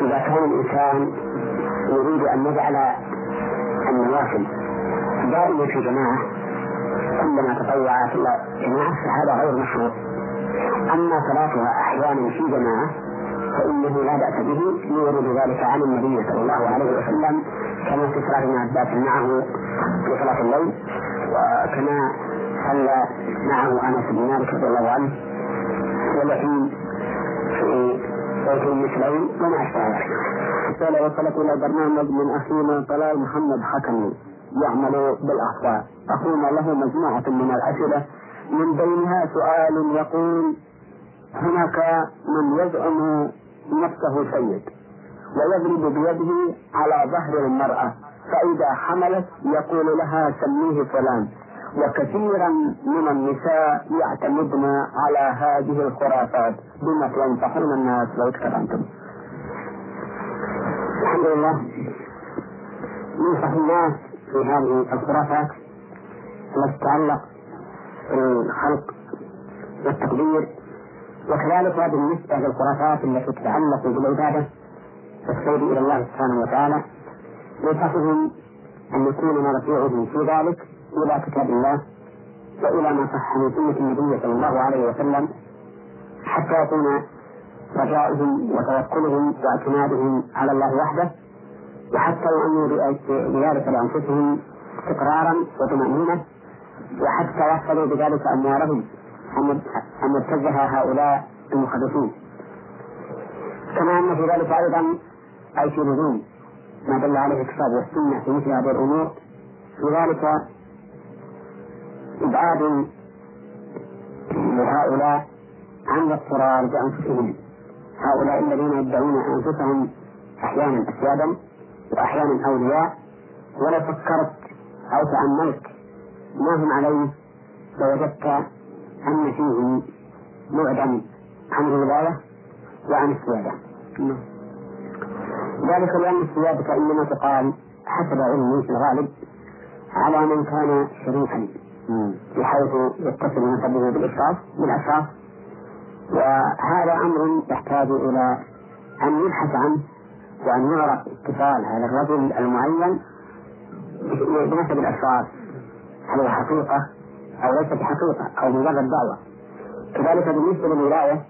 إذا كان الإنسان يريد أن يجعل النوافل دائما في جماعة كلما تطوع في جماعة فهذا غير مشروع. أما صلاتها أحيانا في جماعة فإنه لا بأس به يورد ذلك عن النبي صلى الله عليه وسلم كما في صلاة ابن عباس معه في صلاة الليل. وكما صلى معه أنس بن مالك رضي الله عنه والتي في بيت المثلين وما أشبه ذلك. رسالة وصلت إلى برنامج من أخينا طلال محمد حكمي يعمل بالأخبار. أخونا له مجموعة من الأسئلة. من بينها سؤال يقول هناك من يزعم نفسه سيد ويضرب بيده على ظهر المرأة. فإذا حملت يقول لها سميه فلان. وكثيرا من النساء يعتمدن على هذه الخرافات. بما تنصحون الناس لو تكلمتم الحمد لله. ينصح الناس في هذه الخرافات التي تتعلق بالخلق والتقدير. وكذلك بالنسبة للخرافات التي تتعلق بالعبادة والسير إلى الله سبحانه وتعالى. ينصحهم أن يكون مرجعهم في ذلك إلى كتاب الله وإلى ما صح من سنة النبي صلى الله عليه وسلم حتى يكون رجاؤهم وتوكلهم واعتمادهم على الله وحده وحتى يؤمنوا بذلك لأنفسهم استقرارا وطمأنينة وحتى يحفظوا بذلك أموالهم أن يبتزها هؤلاء المخرفين كما أن في ذلك أيضا أي في ما دل عليه الكتاب والسنة في مثل هذه الأمور. في ذلك إبعاد لهؤلاء عن الاضطرار بأنفسهم. هؤلاء الذين يدعون أنفسهم أحيانا أسيادا وأحيانا أولياء. ولو فكرت أو تأملت ما هم عليه لوجدت أن فيهم بعدا عن الولاية وعن السيادة. ذلك لأن السيادة إنما تقال حسب علمي في الغالب على من كان شريفا. بحيث يتصل نسبه بالإشراف بالأشراف. وهذا أمر يحتاج إلى أن يبحث عنه وأن يعرف اتصال هذا الرجل المعين بنسب الأشراف. هل هو حقيقة أو ليس بحقيقة أو مجرد دعوة؟ كذلك بالنسبة للولاية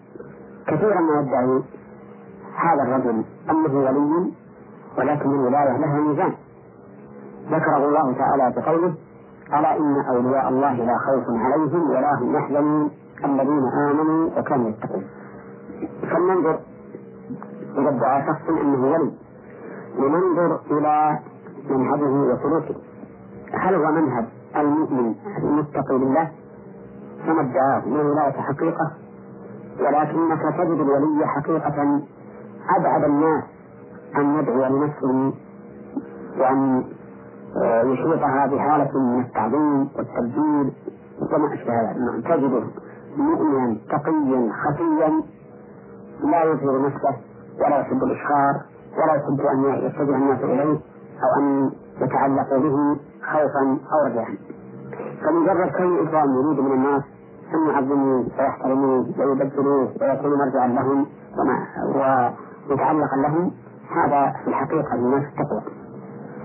كثيرا ما يدعي هذا الرجل أنه ولي ولكن الولاية لها ميزان. ذكره الله تعالى بقوله ألا إن أولياء الله لا خوف عليهم ولا هم يحزنون الذين آمنوا وكانوا يتقون. فلننظر إذا ادعى شخص أنه ولي. لننظر إلى منهجه وسلوكه. هل هو منهج المؤمن المتقي لله كما ادعاه؟ من ولاية حقيقة. ولكنك تجد الولي حقيقة أبعد الناس أن يدعو لنفسه وأن آه، يحيطها بحالة من التعظيم والتبجيل وما أشبه ذلك. تجده مؤمنا تقيا خفيا لا يظهر نفسه ولا يحب الإشهار ولا يحب أن يتجه الناس إليه أو أن يتعلقوا به خوفا أو رجاء. فمجرد كون إكرام يريد من الناس أن يعظموه ويحترموه ويبدلوه ويكونوا مرجعا لهم ومتعلقا لهم هذا في الحقيقة ينافي التقوى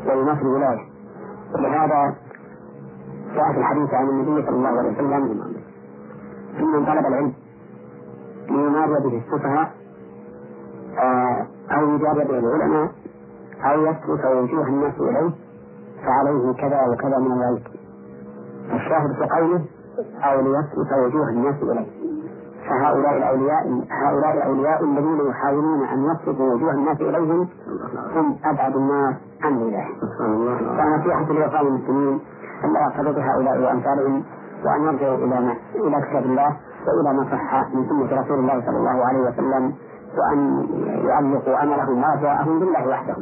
وينافي الولاية. ولهذا جاء في الحديث عن النبي صلى الله عليه وسلم أن من طلب العلم لينادي به السفهاء آه، أو يجاب به العلماء أو يسلك وجوه الناس إليه فعليه كذا وكذا من الوعيد الشاهد في قوله أو ليسلك وجوه الناس إليه. فهؤلاء الأولياء هؤلاء الأولياء الذين يحاولون أن يصرفوا وجوه الناس إليهم هم أبعد الناس عن الله فنصيحة لإخوان المسلمين أن يعترض هؤلاء وأمثالهم وأن يرجعوا إلى ما إلى كتاب الله وإلى ما صح من سنة رسول الله صلى الله عليه وسلم وأن يعلقوا أملهم ورجاءهم بالله وحده.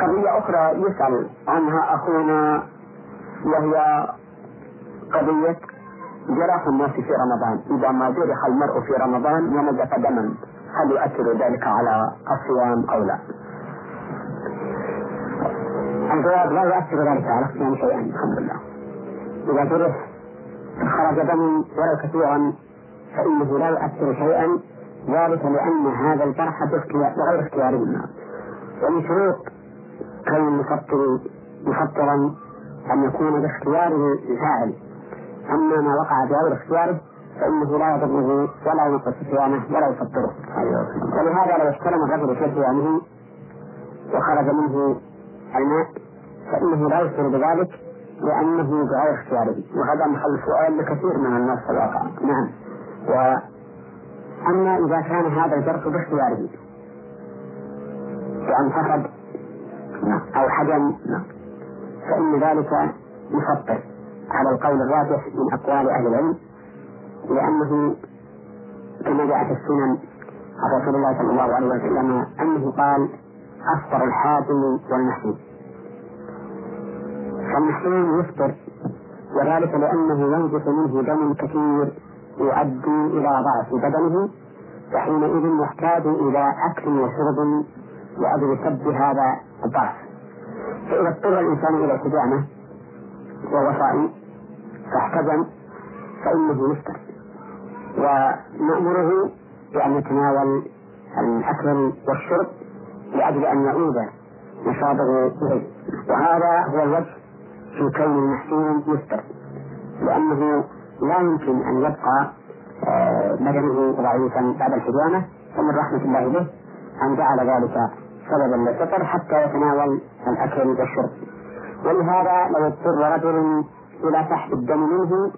قضية أخرى يسأل عنها أخونا وهي قضية جراح الناس في رمضان. إذا ما جرح المرء في رمضان ونزف دما هل يؤثر ذلك على الصيام أو لا؟ الجواب لا يؤثر ذلك على الصيام شيئا الحمد لله. إذا جرح خرج دم ولو كثيرا فإنه لا يؤثر شيئا. ذلك لأن هذا الجرح بغير اختيار منا ومن شروط كون المفطر مفطرا أن يكون باختياره الفاعل أما ما وقع بغير اختياره فإنه لا يضره ولا ينقص صيامه ولا يفطره. ولهذا لو استلم الرجل في صيامه وخرج منه الماء فإنه لا يشعر بذلك لأنه بغير اختياره. وهذا محل سؤال لكثير من الناس في الواقع. نعم. و أما إذا كان هذا الجرح باختياره بأن فقد أو حجم فإن ذلك يفطر على القول الراجح من أقوال أهل العلم لأنه كما جاء في السنن عن رسول الله صلى الله عليه وسلم أنه قال أفطر الحاكم والمحسن فالمحسن يفطر وذلك لأنه ينزف منه دم كثير يؤدي إلى ضعف بدنه وحينئذ يحتاج إلى أكل وشرب لأجل سد هذا الضعف. فإذا اضطر الإنسان إلى الحجامة وهو صائم فاحتجم فإنه يفطر ونأمره بأن يتناول الأكل والشرب لأجل أن يعود نشاطه إليه. وهذا هو الوجه في كون المحسون يفطر لأنه لا يمكن أن يبقى آه، بدنه ضعيفا بعد الحجامة ومن رحمة الله به أن جعل ذلك سببا للفطر حتى يتناول الأكل والشرب. ولهذا لو اضطر رجل إلى سحب الدم منه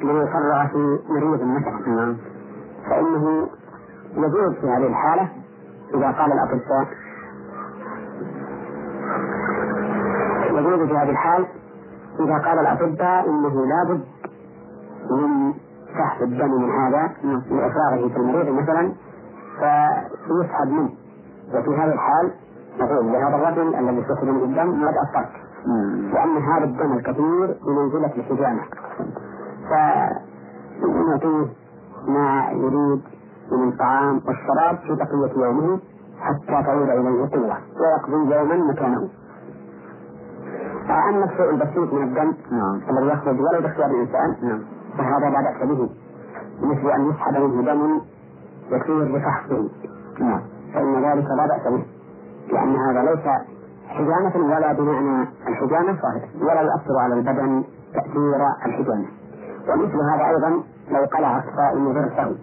ليفرغ في مريض مثلا فإنه يجوز في هذه الحالة إذا قال الأطباء. يجوز في هذه الحال إذا قال الأطباء إنه لابد من سحب الدم من هذا لإفراغه في المريض مثلا فيسحب منه. وفي هذه الحال نقول لهذا الرجل الذي سحب منه الدم قد أفطرت لأن هذا الدم الكثير بمنزلة الحجامة فنعطيه ما يريد من الطعام والشراب في بقية يومه حتى تعود إليه قوة ويقضي يوما مكانه أما الشيء البسيط من الدم نعم. الذي يخرج ولو باختيار الإنسان نعم. فهذا لا بأس به مثل أن يسحب منه دم يسير بفحصه نعم. فإن ذلك لا بأس به لأن هذا ليس حجامة ولا بمعنى الحجامة ولا يؤثر على البدن تأثير الحجامة ومثل هذا أيضا لو قلع الصائم ضرسه.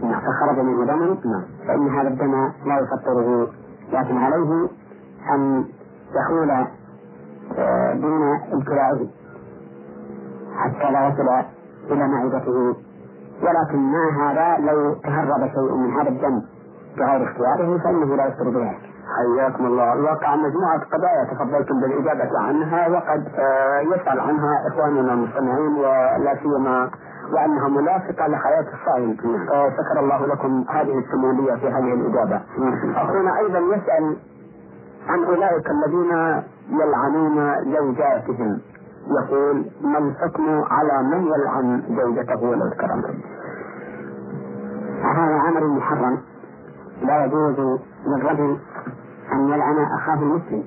فخرج منه دم نعم. فإن هذا الدم لا يفطره لكن عليه أن يحول دون ابتلاعه حتى لا يصل إلى معدته ولكن ما هذا لو تهرب شيء من هذا الدم بغير اختياره فإنه لا يصير بذلك. حياكم الله، الواقع مجموعة قضايا تفضلتم بالإجابة عنها وقد آه، يسأل عنها إخواننا المستمعين ولا سيما وأنها ملاصقة لحياة الصائم. آه، شكر الله لكم هذه الشمولية في هذه الإجابة. أخونا أيضا يسأل عن أولئك الذين يلعنون زوجاتهم. يقول ما الحكم على من يلعن زوجته؟ ولو كرمته هذا أمر محرم. لا يجوز للرجل أن يلعن أخاه المسلم.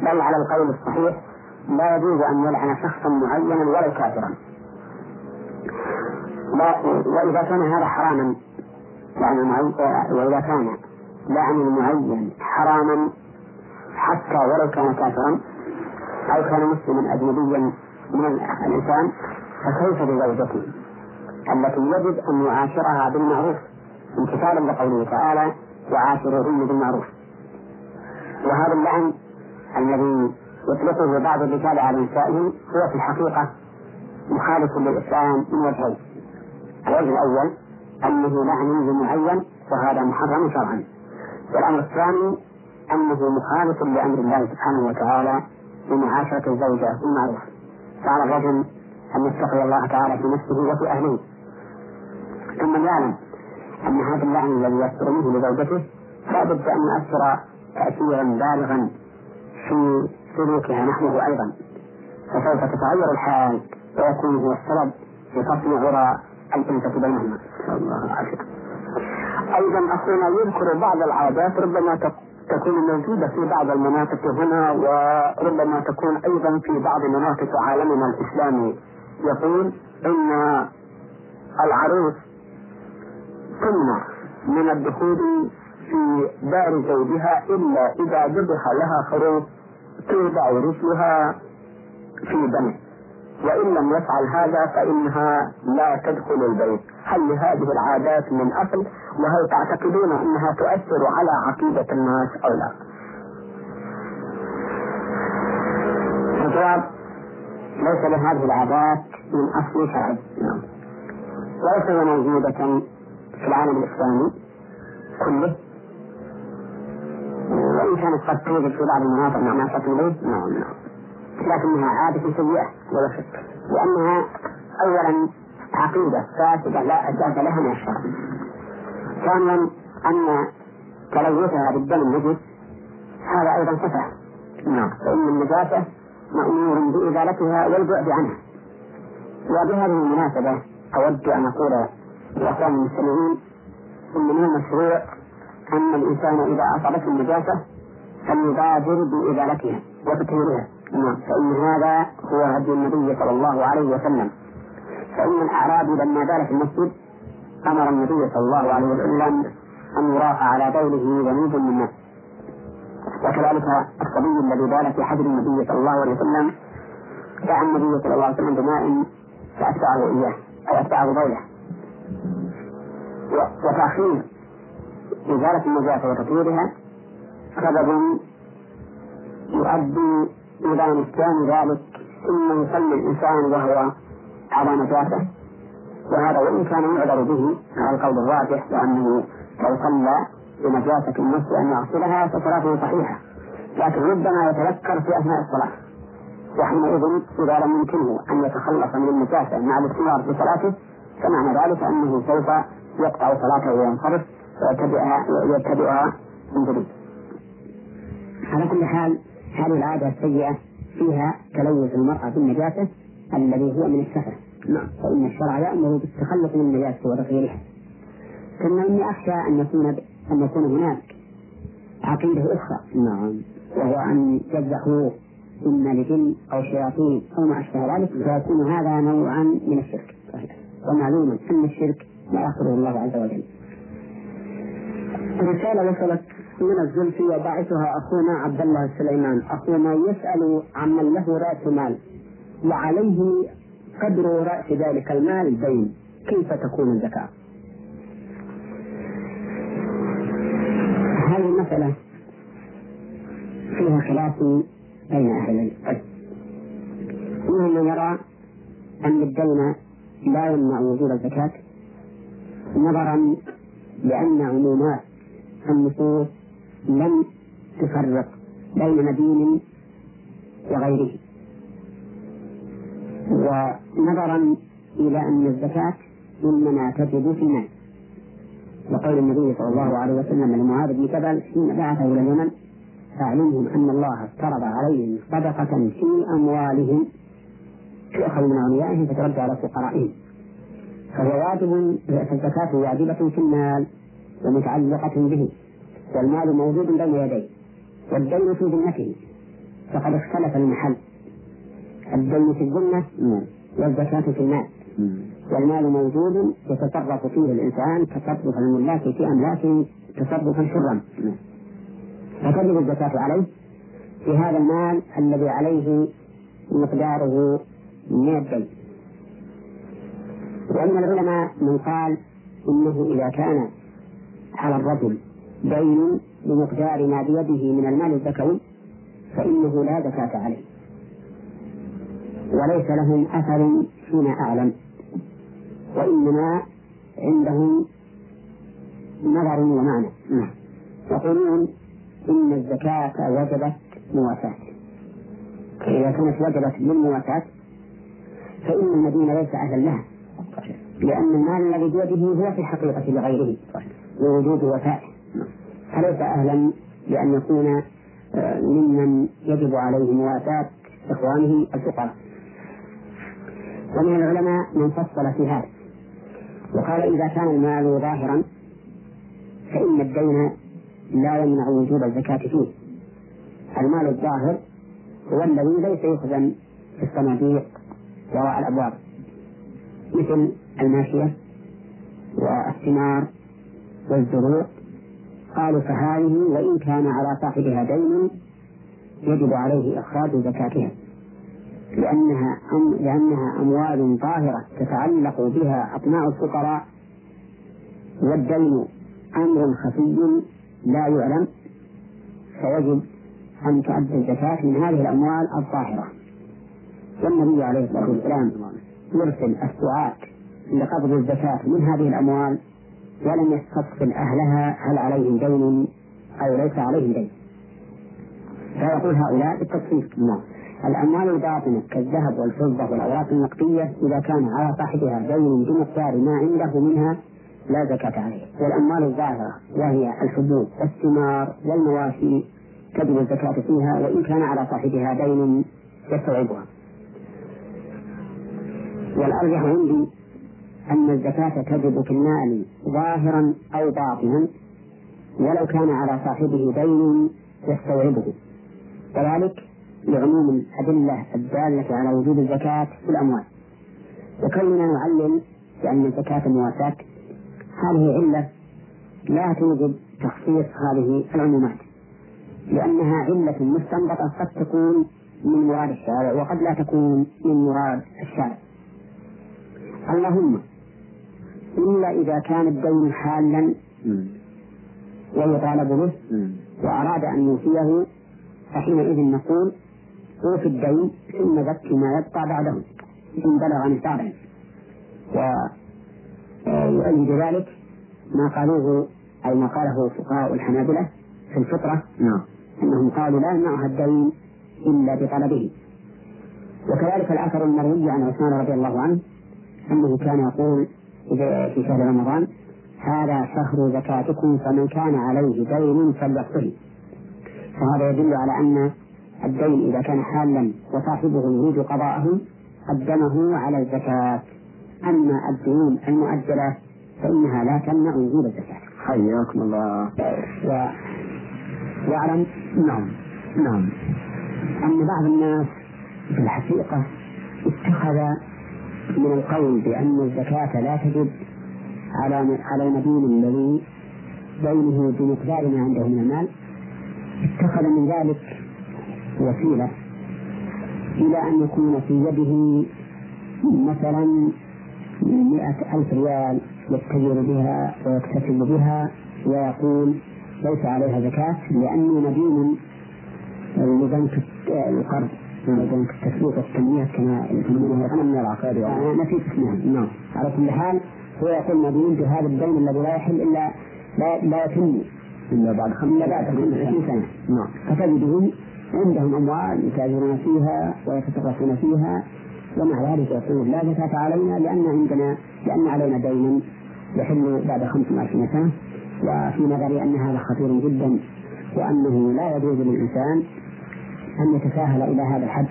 بل على القول الصحيح لا يجوز أن يلعن شخصا معينا ولو كافرا. لا وإذا كان هذا حراما يعني وإذا كان لعن المعين حراما حتى ولو كان كافرا أو كان مسلما أجنبيا من الإنسان فكيف بزوجته؟ التي يجب أن يعاشرها بالمعروف. امتثالا لقوله تعالى وعاشروهن بالمعروف. وهذا اللعن الذي يطلقه بعض الرجال على نسائهم هو في الحقيقة مخالف للإسلام من وجهين. الوجه الأول أنه لعن معين وهذا محرم شرعا. والأمر الثاني أنه مخالف لأمر الله سبحانه وتعالى بمعاشرة الزوجة بالمعروف. فعلى الرجل أن يتقي الله تعالى في نفسه وفي أهله. ثم يعلم أن هذا اللعن الذي يصدر منه لزوجته لا بد أن يؤثر تأثيرا بالغا في سلوكها نحوه أيضا فسوف تتغير الحال ويكون هو السبب في فصل عرى الأنثى بينهما. الله أيضا أخونا يذكر بعض العادات ربما تكون موجودة في بعض المناطق هنا وربما تكون أيضا في بعض مناطق عالمنا الإسلامي يقول إن العروس تمنع من الدخول في دار زوجها إلا إذا ذبح لها خروف توضع رجلها في دمه. وإن لم يفعل هذا فإنها لا تدخل البيت. هل لهذه العادات من أصل؟ وهل تعتقدون أنها تؤثر على عقيدة الناس أو لا؟ الجواب ليس لهذه العادات من أصل شرعي. نعم. وليس موجودة في العالم الإسلامي كله. وإن كانت قد توجد في بعض المناطق مع ناس نعم نعم لكنها عادة سيئة ولا شك. لأنها أولا عقيدة فاسدة لا أساس لها من الشرع ثانيا أن تلوثها بالدم النجس هذا أيضا سفه نعم. فإن النجاسة مأمور بإزالتها والبعد عنها. وبهذه المناسبة أود أن أقول للأخوان المسلمين إن من المشروع أن الإنسان إذا أصابته النجاسة فليبادر بإزالتها وتطهيرها نعم. فإن هذا هو هدي النبي صلى الله عليه وسلم. فإن الأعرابي لما بال في المسجد أمر النبي صلى الله عليه وسلم أن يراق على بوله ذنوب من ماء وكذلك الصبي الذي بال في حجر النبي صلى الله عليه وسلم دعا النبي صلى الله عليه وسلم بماء فأتبعه إياه أو أتبعه بوله وتأخير إزالة النجاسة وتطهيرها سبب يؤدي إلى نسيان ذلك ثم يصلي الإنسان وهو على نجاسة وهذا وإن كان يعذر به على القول الراجح لأنه لو صلى بنجاسة النفس أن يغسلها فصلاته صحيحة. لكن ربما يتذكر في أثناء الصلاة. وحينئذ إذا لم يمكنه أن يتخلص من النجاسة مع الاستمرار في صلاته فمعنى ذلك أنه سوف يقطع صلاته وينصرف ويتبعها من جديد. على كل حال هذه العادة السيئة فيها تلوث المرأة بالنجاسة الذي هو من السفة نعم. فإن الشرع يأمر بالتخلص من النجاسة وتطهيرها ثم إني أخشى أن يكون أن يكون هناك عقيدة أخرى. نعم. وهو أن يذبحوا إما لجن أو شياطين أو ما أشبه ذلك فيكون هذا نوعا من الشرك. ومعلوم أن الشرك لا يأخذه الله عز وجل. رسالة وصلت من الزلف وبعثها أخونا عبد الله السليمان أخونا يسأل عمن له رأس مال وعليه قدر رأس ذلك المال دين كيف تكون الزكاة؟ هذه المسألة فيها خلاف بين أهل العلم. منهم من يرى أن الدين لا يمنع وجود الزكاة نظرا لأن عمومات النصوص لم تفرق بين مدين وغيره. ونظرا إلى أن الزكاة إنما تجب في المال. وقول النبي صلى الله عليه وسلم لمعاذ بن جبل حين بعثه إلى اليمن فاعلمهم أن الله افترض عليهم صدقة في أموالهم تؤخذ من أغنيائهم فترد على فقرائهم فهو واجب فالزكاة واجبة في المال ومتعلقة به والمال موجود بين يديه والدين في ذمته فقد اختلف المحل. الدين في الذمة والزكاة في المال. والمال موجود يتصرف فيه الإنسان تصرف الملاك في أملاكه تصرفا حرا فتجب الزكاة عليه في هذا المال الذي عليه مقداره من ومن العلماء من قال إنه إذا كان على الرجل دين بمقدار ما بيده من المال الزكوي فإنه لا زكاة عليه. وليس لهم أثر فيما أعلم. وإنما عندهم نظر ومعنى. نعم. يقولون إن الزكاة وجبت مواساة. فإذا كانت وجبت بالمواساة فإن المدينة ليس أهلا لها لأن المال الذي بيده هو في الحقيقة لغيره لوجود وفاء فليس أهلا لأن يكون آه، ممن يجب عليه مواساة إخوانه الفقراء. ومن العلماء من فصل في هذا. وقال إذا كان المال ظاهرا فإن الدين لا يمنع وجوب الزكاة فيه. المال الظاهر هو الذي ليس يخزن في الصناديق وراء الأبواب مثل الماشية والثمار والزروع. قالوا فهذه وإن كان على صاحبها دين يجب عليه إخراج زكاتها لأنها أم لأنها أموال ظاهرة تتعلق بها أطماع الفقراء. والدين أمر خفي لا يعلم فيجب أن تؤدى الزكاة من هذه الأموال الظاهرة والنبي عليه الصلاة والسلام يرسل السعاة لقبض الزكاة من هذه الأموال ولم يستفصل أهلها هل عليهم دين أو ليس عليهم دين. فيقول هؤلاء بالتفصيل نعم. الأموال الباطنة كالذهب والفضة والأوراق النقدية إذا كان على صاحبها دين بمقدار ما عنده منها لا زكاة عليه. والأموال الظاهرة وهي الحبوب والثمار والمواشي تجب الزكاة فيها وإن كان على صاحبها دين يستوعبها. والأرجح عندي أن الزكاة تجب في المال ظاهرا أو باطنا ولو كان على صاحبه دين يستوعبه. وذلك لعموم الأدلة الدالة على وجوب الزكاة في الأموال. وكوننا نعلم بأن الزكاة مواساة هذه علة لا توجب تخصيص هذه العمومات لأنها علة مستنبطة قد تكون من مراد الشارع وقد لا تكون من مراد الشارع. اللهم. إلا إذا كان الدين حالا ويطالب به وأراد أن يوفيه فحينئذ نقول أوفي الدين ثم زكي ما يبقى بعده. إن بلغ نصابا ويؤيد ذلك ما قالوه أو ما قاله فقهاء الحنابلة في الفطرة. نعم. أنهم قالوا لا يمنعها الدين إلا بطلبه. وكذلك الأثر المروي عن عثمان رضي الله عنه أنه كان يقول في شهر رمضان هذا شهر زكاتكم فمن كان عليه دين فليقضه فهذا يدل على أن الدين إذا كان حالا وصاحبه يريد قضاءه قدمه على الزكاة. أما الديون المؤجلة فإنها لا تمنع وجوب الزكاة. حياكم الله. و... وأعلم؟ نعم. نعم. أن بعض الناس في الحقيقة اتخذ من القول بأن الزكاة لا تجب على على المدين الذي دينه بمقدار ما عنده من المال اتخذ من ذلك وسيلة إلى أن يكون في يده مثلا مئة ألف ريال يتجر بها ويكتسب بها ويقول ليس عليها زكاة لأني مدين لبنك القرض. والتنمية كما يسمونه من نسيت اسمها نعم. على كل حال هو يقول مدين بهذا الدين الذي لا يحل إلا لا لا يتم. إلا بعد خمس بعد 25 سنة. نعم. فتجدهم عندهم أموال يتاجرون فيها ويتصرفون فيها. ومع ذلك يقول لا زكاة علينا لأن عندنا لأن علينا دينا يحل بعد 25 سنة. وفي نظري أن هذا خطير جدا وأنه لا يجوز للإنسان أن يتساهل إلى هذا الحد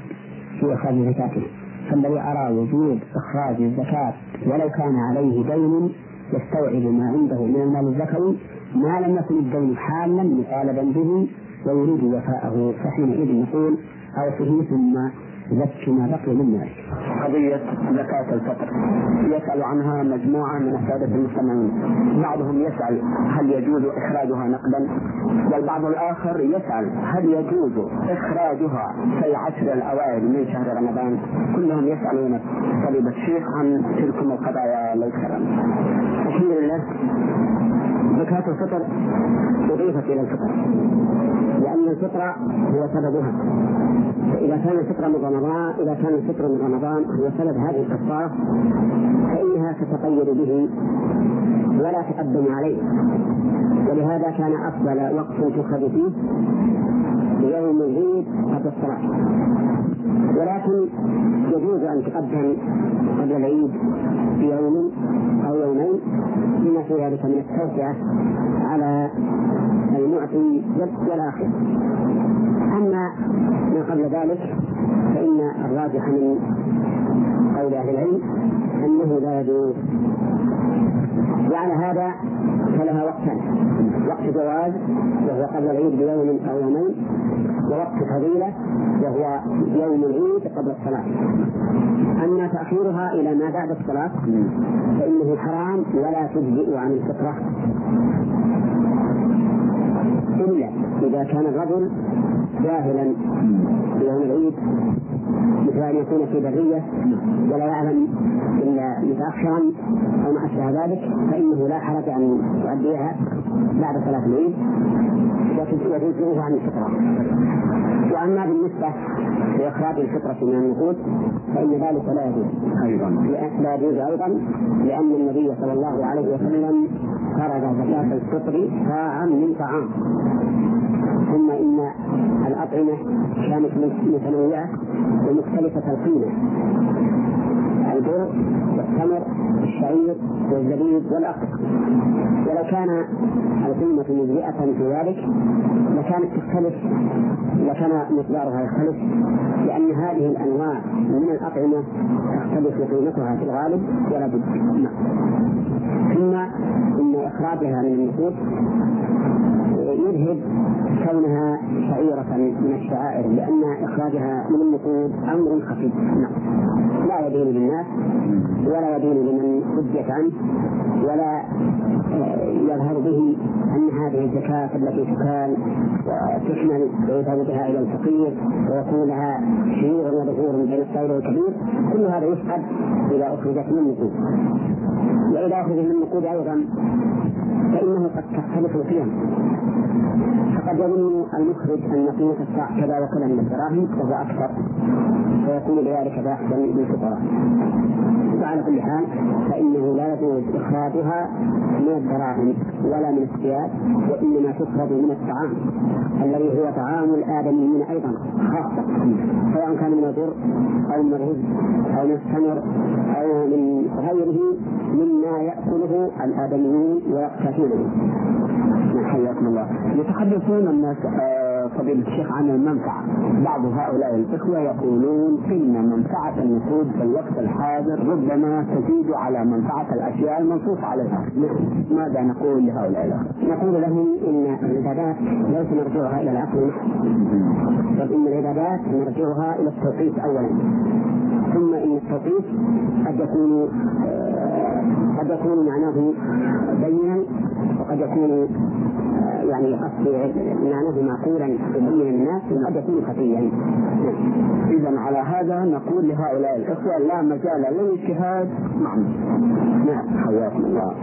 في إخراج زكاته. فالذي أرى وجوب إخراج الزكاة ولو كان عليه دين يستوعب ما عنده من المال الزكوي ما لم يكن الدين حالا مطالبا به ويريد وفاءه. فحينئذ نقول أوصه ثم زكي ما بقي من مالك. قضية زكاة الفطر يسأل عنها مجموعة من السادة المستمعين. بعضهم يسأل هل يجوز إخراجها نقدا؟ والبعض الآخر يسأل هل يجوز إخراجها في العشر الأوائل من شهر رمضان؟ كلهم يسألون. فضيلة الشيخ عن تلكم القضايا لو الحمد لله زكاة الفطر. أضيفت إلى الفطر. لأن الفطر هو سببها. فإذا كان الفطر من رمضان إذا كان الفطر من رمضان هو سبب هذه الكفارة فإنها تتقيد به ولا تقدم عليه. ولهذا كان أفضل وقت تؤخذ فيه بيوم العيد قبل الصلاة. ولكن يجوز أن تقدم قبل العيد بيوم أو يومين بما في ذلك من التوسعة على المعطي والآخر. أما ما قبل ذلك فإن الراجح من قول أهل العلم أنه لا يجوز. وعلى هذا فلها وقتان. وقت جواز وهو قبل العيد بيوم أو يومين. ووقت فضيلة وهو يوم العيد قبل الصلاة. أما تأخيرها إلى ما بعد الصلاة فإنه حرام ولا تجزئ عن الفطرة. إلا إذا كان الرجل جاهلا بيوم العيد مثل أن يكون في برية ولا يعلم إلا متأخرا أو ما أشبه ذلك فإنه لا حرج أن يؤديها بعد صلاة العيد. وتجزئه عن الفطرة. وأما بالنسبة لإخراج الفطرة من النقود فإن ذلك لا يجوز. أيضا. لا يجوز أيضا لأن النبي صلى الله عليه وسلم فرض زكاة الفطر ساعا من طعام. ثم إن الأطعمة كانت متنوعة ومختلفة القيمة. البر والتمر والشعير والزبيب والأقط ولو كان القيمة مجزئة في ذلك لكانت تختلف لكان مقدارها يختلف لأن هذه الأنواع من الأطعمة تختلف قيمتها في الغالب ولا بد. ثم إن إخراجها من النقود يذهب كونها شعيرة من الشعائر لأن إخراجها من النقود أمر خفيف نعم. لا يدين للناس ولا يدين لمن حجت عنه ولا آه، يظهر به أن هذه الزكاة التي تكال وتشمل ويذهب بها إلى الفقير ويكون لها شعور وظهور بين الصغير والكبير كل هذا يفقد إذا أخرجت من النقود وإذا أخرجت من النقود أيضا فإنه قد تختلف القيم. فقد يظن المخرج أن قيمة الساعة كذا وكذا من الدراهم وهو أكثر فيكون بذلك باحثا للفقراء وعلى كل حال فإنه لا يجوز إخراجها من الدراهم ولا من الثياب وإنما تخرج من الطعام الذي هو طعام الآدميين أيضا خاصة سواء كان من البر أو من الرز أو من التمر أو من غيره مما يأكله الآدميون ويقتاتون به حياكم الله. يتحدثون الناس آه، فضيلة الشيخ عن المنفعة. بعض هؤلاء الإخوة يقولون إن منفعة النقود في الوقت الحاضر ربما تزيد على منفعة الأشياء المنصوص عليها. ماذا نقول لهؤلاء الأخوة؟ نقول لهم إن العبادات ليس مرجوعها إلى العقل بل إن العبادات مرجوعها إلى التوقيت أولا. ثم إن التوقيت قد يكون قد يكون معناه بينا وقد يكون يعني معناه معقولا يبين الناس وقد يكون خفيا اذا على هذا نقول لهؤلاء الإخوة لا مجال للاجتهاد نعم. نعم. حياكم الله.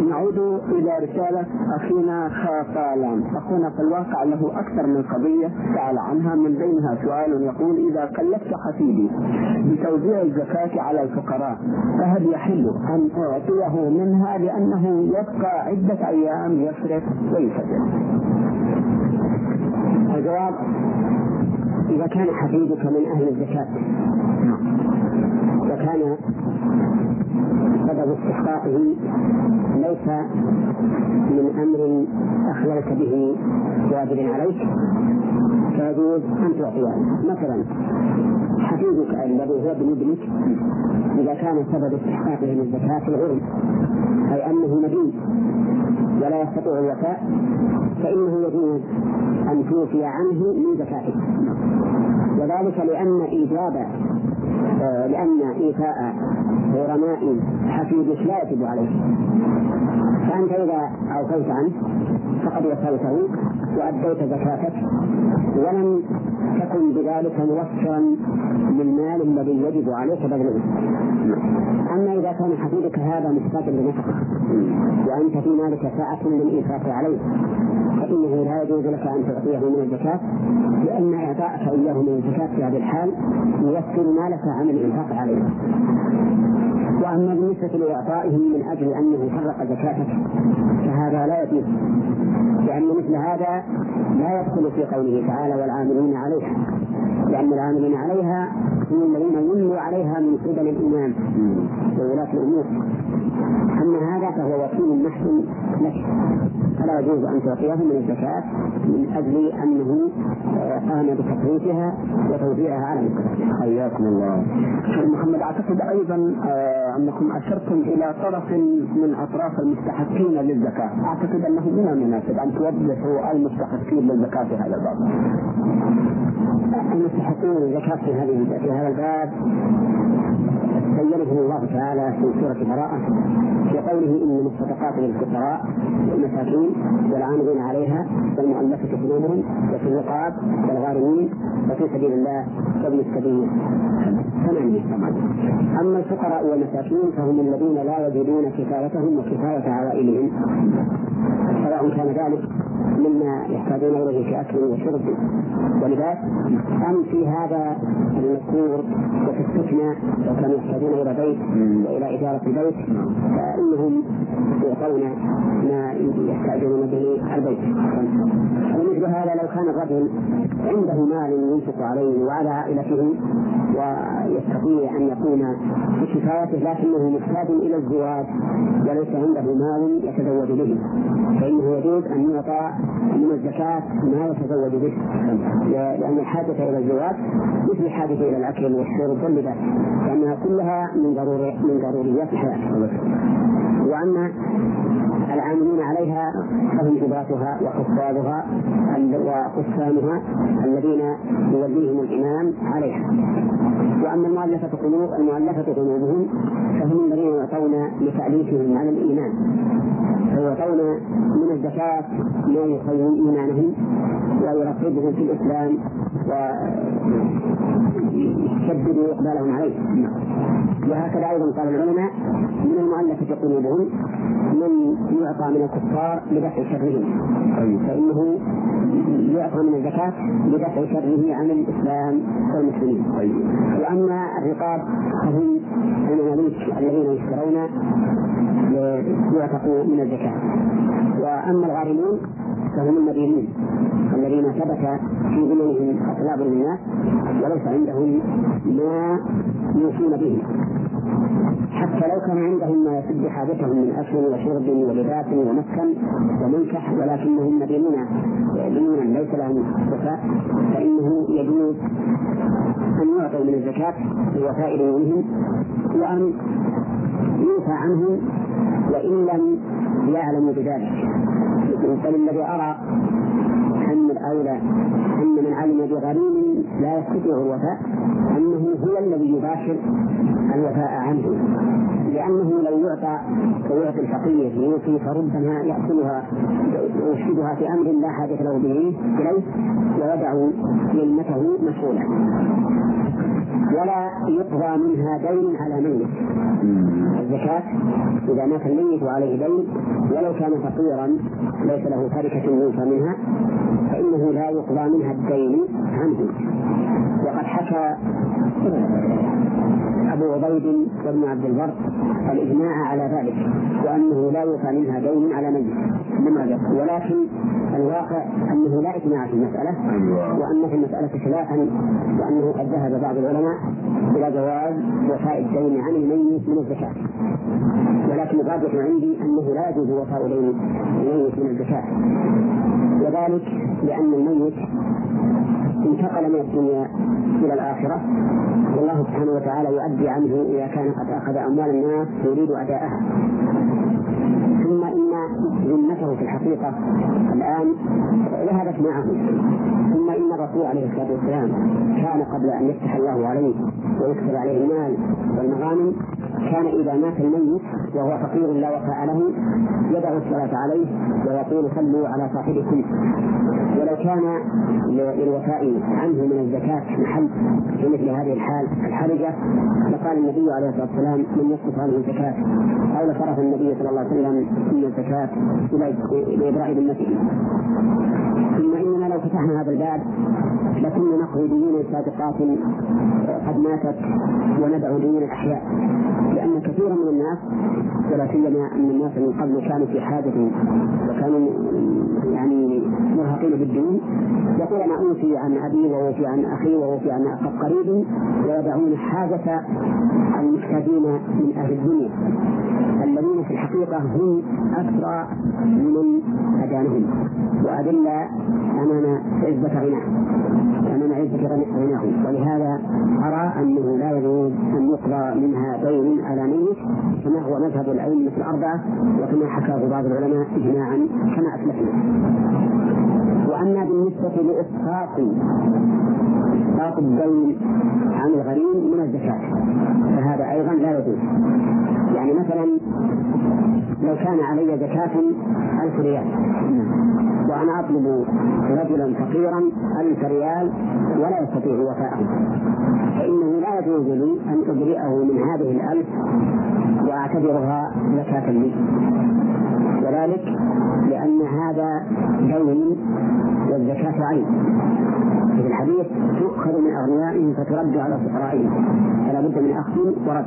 نعود إلى رسالة أخينا خافالان أخونا في الواقع له أكثر من قضية سأل عنها. من بينها سؤال يقول إذا كلفت حفيدي بتوزيع الزكاة على الفقراء فهل يحل أن أعطيه منها لأنه يبقى عدة أيام يصرف ويفجر الجواب إذا كان حفيدك من أهل الزكاة. وكان قد سبب استحقاقه ليس من أمر أخللت به واجب عليك فيجوز أن تعطيه. مثلا حفيدك الذي هو ابن ابنك إذا كان سبب استحقاقه من الزكاة الغرم أي أنه مدين ولا يستطيع الوفاء فإنه يجوز أن توفي عنه من زكاته. وذلك لأن إيجاب آه، لأن إيفاء غرماء حفيدك لا يجب عليه. فأنت إذا أوفيت عنه فقد وفيته وأديت زكاتك ولم تكن بذلك موفرا للمال الذي يجب عليك بذله. أما إذا كان حفيدك هذا محتاجا لنفقة وأنت في مالك ساعة للإنفاق عليه فإنه لا يجوز لك أن تعطيه من الزكاة لأن إعطاءك إياه من الزكاة في هذه الحال يوفر مالك عن الإنفاق عليه. وأما بالنسبة لإعطائه من أجل أنه فرق زكاتك فهذا لا يجوز. لأن مثل هذا لا يدخل في قوله تعالى والعاملين عليها. لأن العاملين عليها هم الذين يملوا عليها من قبل الإمام وولاة الأمور. أما هذا فهو وكيل محض لك فلا يجوز أن تعطيه من الزكاة من أجل أنه قام بتصريفها وتوزيعها على المسلمين. حياكم الله. شيخ محمد أعتقد أيضا آه، أنكم أشرتم إلى طرف من أطراف المستحقين للزكاة، أعتقد أنه من المناسب أن توضحوا المستحقين للزكاة في هذا الباب. المستحقين للزكاة في هذه في هذا الباب بينه الله تعالى في سورة براءة في قوله إنما الصدقات للفقراء والمساكين والعاملين عليها والمؤلفة قلوبهم وفي الرقاب والغارمين وفي سبيل الله وابن السبيل. ثمانية أما الفقراء والمساكين فهم الذين لا يجدون كفايتهم وكفاية عوائلهم. سواء كان ذلك مما يحتاجون إليه في أكل وشرب. ولباس ام في هذا المذكور وفي السكنى لو كانوا يحتاجون إلى بيت وإلى اجاره البيت فإنهم يعطون ما يحتاجون به البيت. ومثل هذا لو كان الرجل عنده مال ينفق عليه وعلى عائلته ويستطيع أن يكون بكفايته لكنه محتاج إلى الزواج وليس عنده مال يتزوج به. فإنه يجوز أن يعطى من الزكاة ما يتزوج به. لأن الحاجة إلى الزواج مثل الحاجة إلى الأكل والشرب واللباس لأنها كلها من ضروري من ضروريات الحياة. وأما العاملين عليها فهم عباتها وحفاظها وحسامها الذين يوليهم الإمام عليها. وأما المؤلفة قلوب المؤلفة قلوبهم فهم الذين يعطون لتأليفهم على الإيمان. فيعطون من الزكاة ما يقوي إيمانهم ويرغبهم في الإسلام ويشدد إقبالهم عليه. وهكذا أيضا قال العلماء من المؤلفة قلوبهم من يعطى من الكفار لدفع شرهم. فإنه يعطى من الزكاة لدفع شره عن الإسلام والمسلمين. وأما الرقاب فهم المماليك الذين يشترون ليعتقوا من الزكاة. وأما الغارمون فهم المدينين. الذين ثبت في ذممهم أطلاب الناس وليس عندهم ما يوصون به. حتى لو كان عندهم ما يسد حاجتهم من أكل وشرب ولباس ومسكن ومنكح ولكنهم مدينون ديونا ليس لهم وفاء فإنه يجوز أن يعطوا من الزكاة لوفاء ديونهم وأن يوفى عنهم وإن لم يعلموا بذلك. بل الذي أرى الأولى أن من علم بغريم لا يستطيع الوفاء أنه هو الذي يباشر الوفاء عنه. لأنه لو يعطى ويعطي الفقير ليوفي فربما يأكلها ويفسدها في أمر لا حاجة له به إليه ويدع ذمته مشغولا ولا يقضى منها دين على ميت. الزكاة إذا مات الميت وعليه دين ولو كان فقيرا ليس له تركة يوفى منها فإنه لا يقضى منها الدين عنه. وقد حكى أبو عبيد وابن عبد البر الإجماع على ذلك وأنه لا يوفى منها دين على ميت لماذا؟ ولكن الواقع أنه لا إجماع في المسألة وأن في المسألة خلافا وأنه قد ذهب بعض العلماء إلى جواز وفاء الدين عن الميت من الزكاة. ولكن الراجح عندي أنه لا يجوز وفاء دين الميت من الزكاة. وذلك لأن الميت انتقل من الدنيا إلى الآخرة. والله سبحانه وتعالى يؤدي عنه إذا كان قد أخذ أموال الناس يريد أداءها. ثم إن ذمته في الحقيقة الآن ذهبت معه. ثم إن الرسول عليه الصلاة والسلام كان قبل أن يفتح الله عليه ويكتب عليه المال والمغانم كان إذا مات الميت وهو فقير لا وفاء له يدع الصلاة عليه ويقول صلوا على صاحبكم. ولو كان للوفاء عنه من الزكاة محل في مثل هذه الحال الحرجة لقال النبي عليه الصلاة والسلام من يسقط هذه الزكاة. أو لصرف النبي صلى الله عليه وسلم من الزكاة إلى إبراء ذمته. ثم إننا لو فتحنا هذا الباب لكنا نقضي ديون سابقات قد ماتت وندع ديون الأحياء. لأن كثيرا من الناس ولا سيما أن الناس من قبل كانوا في حاجة وكانوا يعني مرهقين بالدين يقول أنا أوفي عن أبي وأوفي عن أخي وأوفي عن قريب ويدعون حاجة المحتاجين من أهل الدنيا. الذين في الحقيقة هم أسرى من أدانهم وأدل أمام عزة غناه أمام عزة غناهم. ولهذا أرى أنه لا يجوز أن يقضى منها دين على ميت كما هو مذهب الأئمة الأربعة وكما حكاه بعض العلماء إجماعا كما أسلفنا. وأما بالنسبة لإسقاط إسقاط الدين عن الغريم من الزكاة فهذا أيضا لا يجوز. يعني مثلا لو كان علي زكاة ألف ريال وأنا أطلب رجلا فقيرا ألف ريال ولا يستطيع وفاءه فإنه لا يجوز لي أن أجرئه من هذه الألف وأعتبرها زكاة لي. وذلك لأن هذا دين والزكاة عين في الحديث تؤخذ من أغنيائهم فترد على فقرائهم فلا بد من أخذ ورد.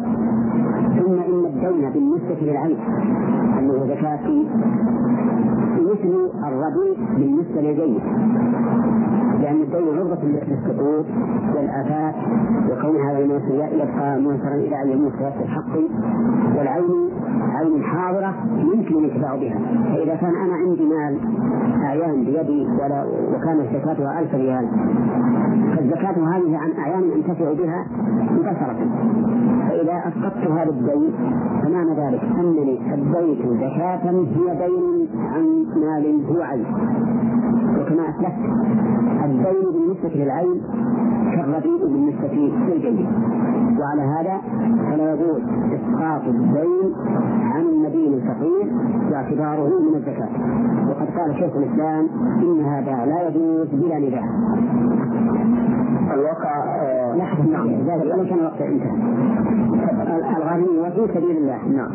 ثم إن الدين بالنسبة للعين أنه زكاة مثل الربيع بالنسبة للجيد لأن الدين عرضة للسقوط والآفات وكون هذا الموت يبقى منكرا إلى أن يموت في الحق والعين عين حاضرة يمكن الانتفاع بها. فإذا كان أنا عندي مال أعيان بيدي ولا وكانت زكاتها ألف ريال فالزكاة هذه عن أعيان أنتفع بها مباشرة. فإذا أسقطت هذا الدين فمعنى ذلك أنني أديت زكاة هي دين عن مال هو عين. وكما أسلفت. الدين بالنسبة للعين كالرديء بالنسبة للجيد. وعلى هذا فلا يجوز إسقاط الدين عن النبي الفقير باعتباره من الزكاة. وقد قال شيخ الإسلام إن هذا لا يجوز بلا نداء. الواقع لحظة نعم. ولو كان الوقت انتهى الغني وفي سبيل الله. نعم.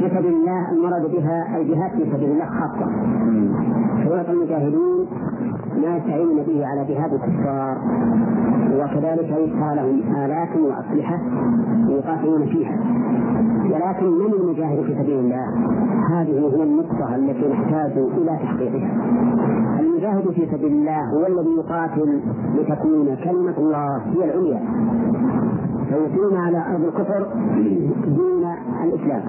في سبيل الله المراد بها الجهاد في سبيل الله خاصة. سورة المجاهدين ما يستعينون به على جهاد الكفار. وكذلك يشرى لهم آلات وأسلحة يقاتلون فيها. ولكن من المجاهد في سبيل الله؟ هذه هي النقطة التي نحتاج إلى تحقيقها. المجاهد في سبيل الله هو الذي يقاتل لتكون كلمة الله هي العليا. فيقيم على أرض الكفر دين الإسلام.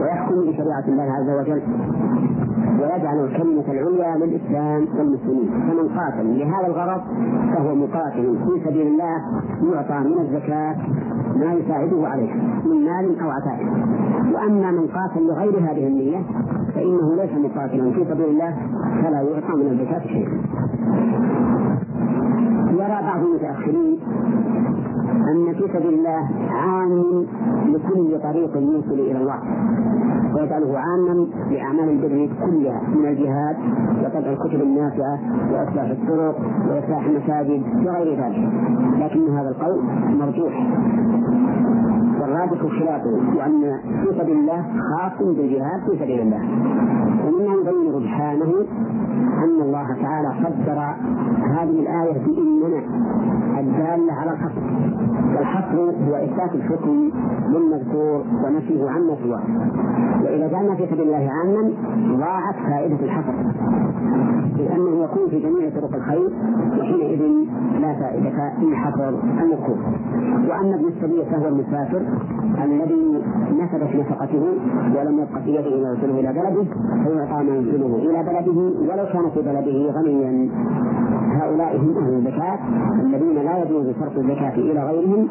ويحكم بشريعة الله عز وجل. ويجعل الكلمة العليا للإسلام والمسلمين. فمن قاتل لهذا الغرض فهو مقاتل في سبيل الله يعطى من الزكاة ما يساعده عليه من مال أو عتائق وأما من قاتل لغير هذه النية فإنه ليس مقاتلا في سبيل الله فلا يعطى من الزكاة شيئا. يرى بعض المتأخرين أن في سبيل الله عام لكل طريق يوصل إلى الله. ويجعله عاما لأعمال البر كلها من الجهاد وطبع الكتب النافعة وإصلاح الطرق وإصلاح المساجد وغير ذلك. لكن هذا القول مرجوح. والراجح خلافه وأن في سبيل الله خاص بالجهاد في سبيل الله. ومما يبين رجحانه أن الله تعالى قدر هذه الآية بإننا الدالة على الحصر والحصر هو إثبات الحكم للمذكور ونفيه عن سواه وإذا جعلنا في سبيل الله عاما ضاعت فائدة الحصر لأنه يكون في جميع طرق الخير وحينئذ لا فائدة في حصر المذكور وأما ابن السبيل فهو المسافر الذي نفذت نفقته ولم يبق في يده ما يوصله إلى بلده ما يوصله إلى بلده ولو كان في بلده غنيا. هؤلاء هم أهل الزكاة الذين لا يجوز صرف الزكاة إلى غيرهم.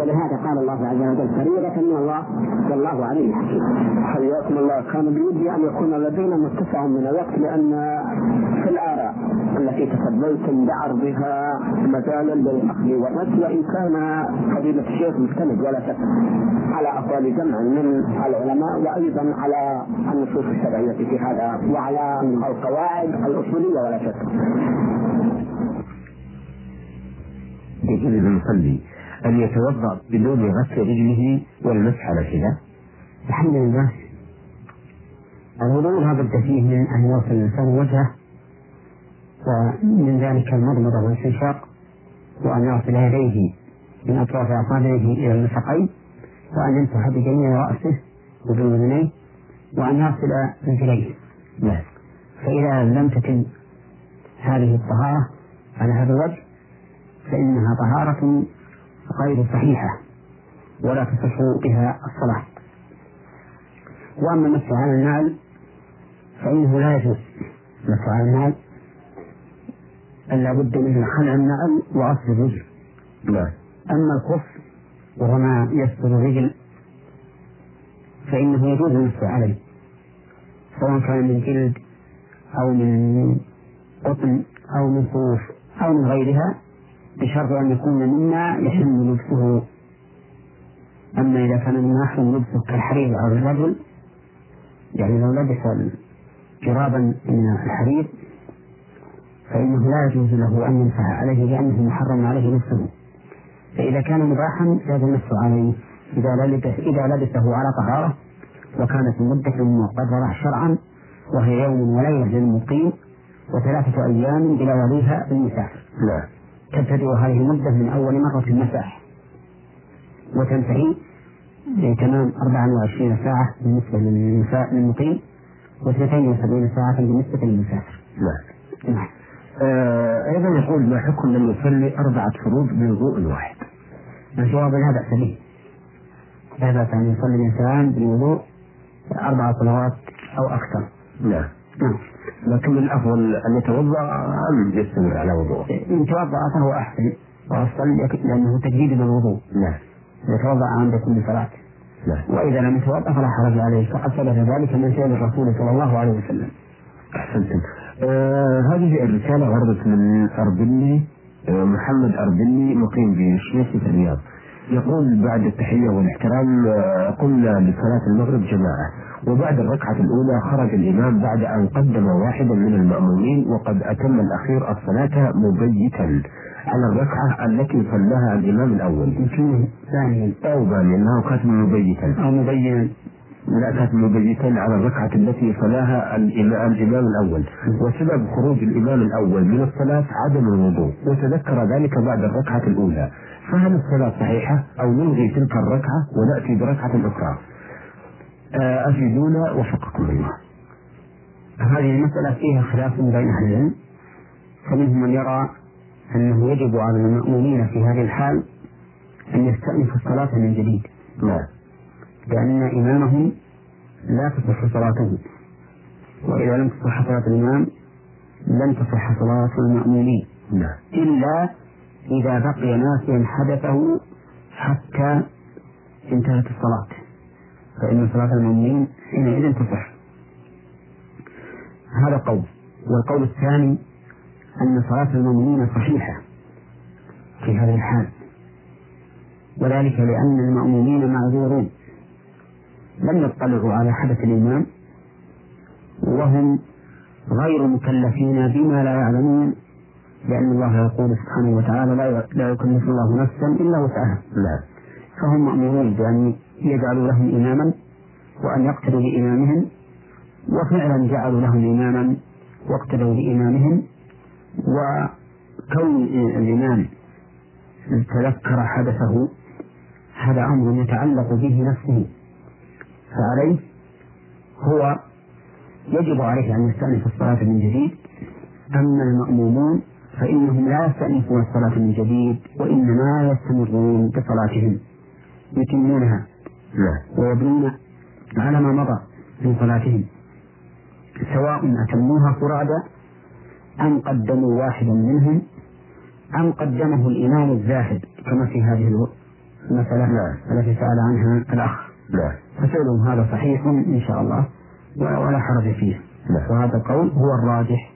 ولهذا قال الله عز وجل فريضة من الله والله عليم حكيم. حياكم الله. كان بودي أن يكون لدينا متسع من الوقت لأن في الآراء التي تفضلتم بعرضها مجالا للأخذ والرد وإن كان فضيلة الشيخ مستند ولا شك على أقوال جمع من العلماء وأيضا على النصوص الشرعية في هذا وعلى القواعد الأصولية ولا شك. يجوز للمصلي أن يتوضأ بدون غسل رجله والمسح على الحذاء؟ الحمد لله الوضوء لا بد فيه من أن يغسل الإنسان وجهه ومن ذلك المضمضة والاستنشاق وأن يغسل يديه من أطراف أصابعه إلى المساقين وأن يمسح بجميع رأسه وبالأذنين وأن يغسل رجليه. نعم. فإذا لم تتم هذه الطهارة على هذا الوجه فإنها طهارة غير صحيحة ولا تصح بها الصلاة. وأما المسح على النعل فإنه لا يجوز. المسح على النعل بل لا بد من خلع النعل وغسل الرجل. نعم. أما الخف وهو ما يستر الرجل فإنه يجوز المسح عليه. سواء كان من جلد أو من قطن أو من صوف أو من غيرها بشرط أن يكون مما يحل لبسه. أما إذا كان مما يحرم لبسه كالحرير أو الرجل يعني لو لبس جرابا من الحرير فإنه لا يجوز له أن يمسح عليه لأنه محرم عليه لبسه فإذا كان مباحا جاز المسح عليه إذا لبس إذا لبسه على طهارة وكانت المدة مقررة شرعا وهي يوم وليلة للمقيم وثلاثة أيام بلا وليها للمسافر نعم تبتدئ هذه المدة من أول مرة في المساح. وتنتهي بتمام 24 ساعة بالنسبة للمسا- للمقيم و72 ساعة بالنسبة للمسافر. نعم نعم. آه أيضا يقول ما حكم من يصلي أربعة فروض بوضوء واحد؟ الجواب لا بأس به. لا بأس أن يصلي الإنسان بالوضوء أربع صلوات أو أكثر. نعم نعم. لكن الأفضل أن يتوضأ أم يستمر على وضوءه؟ إن توضأ فهو أحسن وأفضل لأنه تجديد للوضوء. نعم يتوضأ عند كل صلاة. نعم. وإذا لم يتوضأ فلا حرج عليه. فقد ثبت ذلك من فعل الرسول صلى الله عليه وسلم. أحسنتم. آه هذه الرسالة وردت من أربلي آه محمد أربلي مقيم بالشيخ في الرياض. يقول بعد التحية والاحترام آه قمنا لصلاة المغرب جماعة. وبعد الركعة الأولى خرج الإمام بعد أن قدم واحدا من المأمومين وقد أتم الأخير الصلاة مبيتا. على الركعة التي صلاها الإمام الأول. ثانيا أو باني أنه كاتب مبيتا. أو مبينا. لا كانت مبيتا على الركعة التي صلاها الإمام, الإمام الأول. وسبب خروج الإمام الأول من الصلاة عدم الوضوء وتذكر ذلك بعد الركعة الأولى. فهل الصلاة صحيحة؟ أو نلغي تلك الركعة ونأتي بركعة أخرى؟ آه، أفيدونا وفقكم الله. هذه المسألة فيها خلاف بين أهل العلم. فمنهم من يرى أنه يجب على المأمومين في هذه الحال أن يستأنفوا الصلاة من جديد. نعم. لأن إمامهم لا تصح صلاته. وإذا لم تصح صلاة الإمام لن تصح صلاة المأمومين. نعم. إلا إذا بقي ناسيا حدثه حتى انتهت الصلاة. فإن صلاة المؤمنين حينئذ تصح. هذا قول والقول الثاني أن صلاة المؤمنين صحيحة في هذه الحال. وذلك لأن المأمومين معذورون. لم يطلعوا على حدث الإمام وهم غير مكلفين بما لا يعلمون لأن الله يقول سبحانه وتعالى لا يكلف الله نفسا إلا وسعها. فهم مأمورون بأن يجعلوا لهم إماما وأن يقتدوا بإمامهم وفعلا جعلوا لهم إماما واقتدوا بإمامهم. وكون الإمام تذكر حدثه هذا أمر يتعلق به نفسه. فعليه هو يجب عليه أن يستأنف الصلاة من جديد. أما المأمومون فإنهم لا يستأنفون الصلاة من جديد وإنما يستمرون بصلاتهم يتمونها. ويبنون على ما مضى من صلاتهم. سواء أتموها فرادى أم قدموا واحدا منهم أم قدمه الإمام الزاهد كما في هذه المسألة التي سأل عنها الأخ. فسؤالهم هذا صحيح إن شاء الله ولا حرج فيه. وهذا القول هو الراجح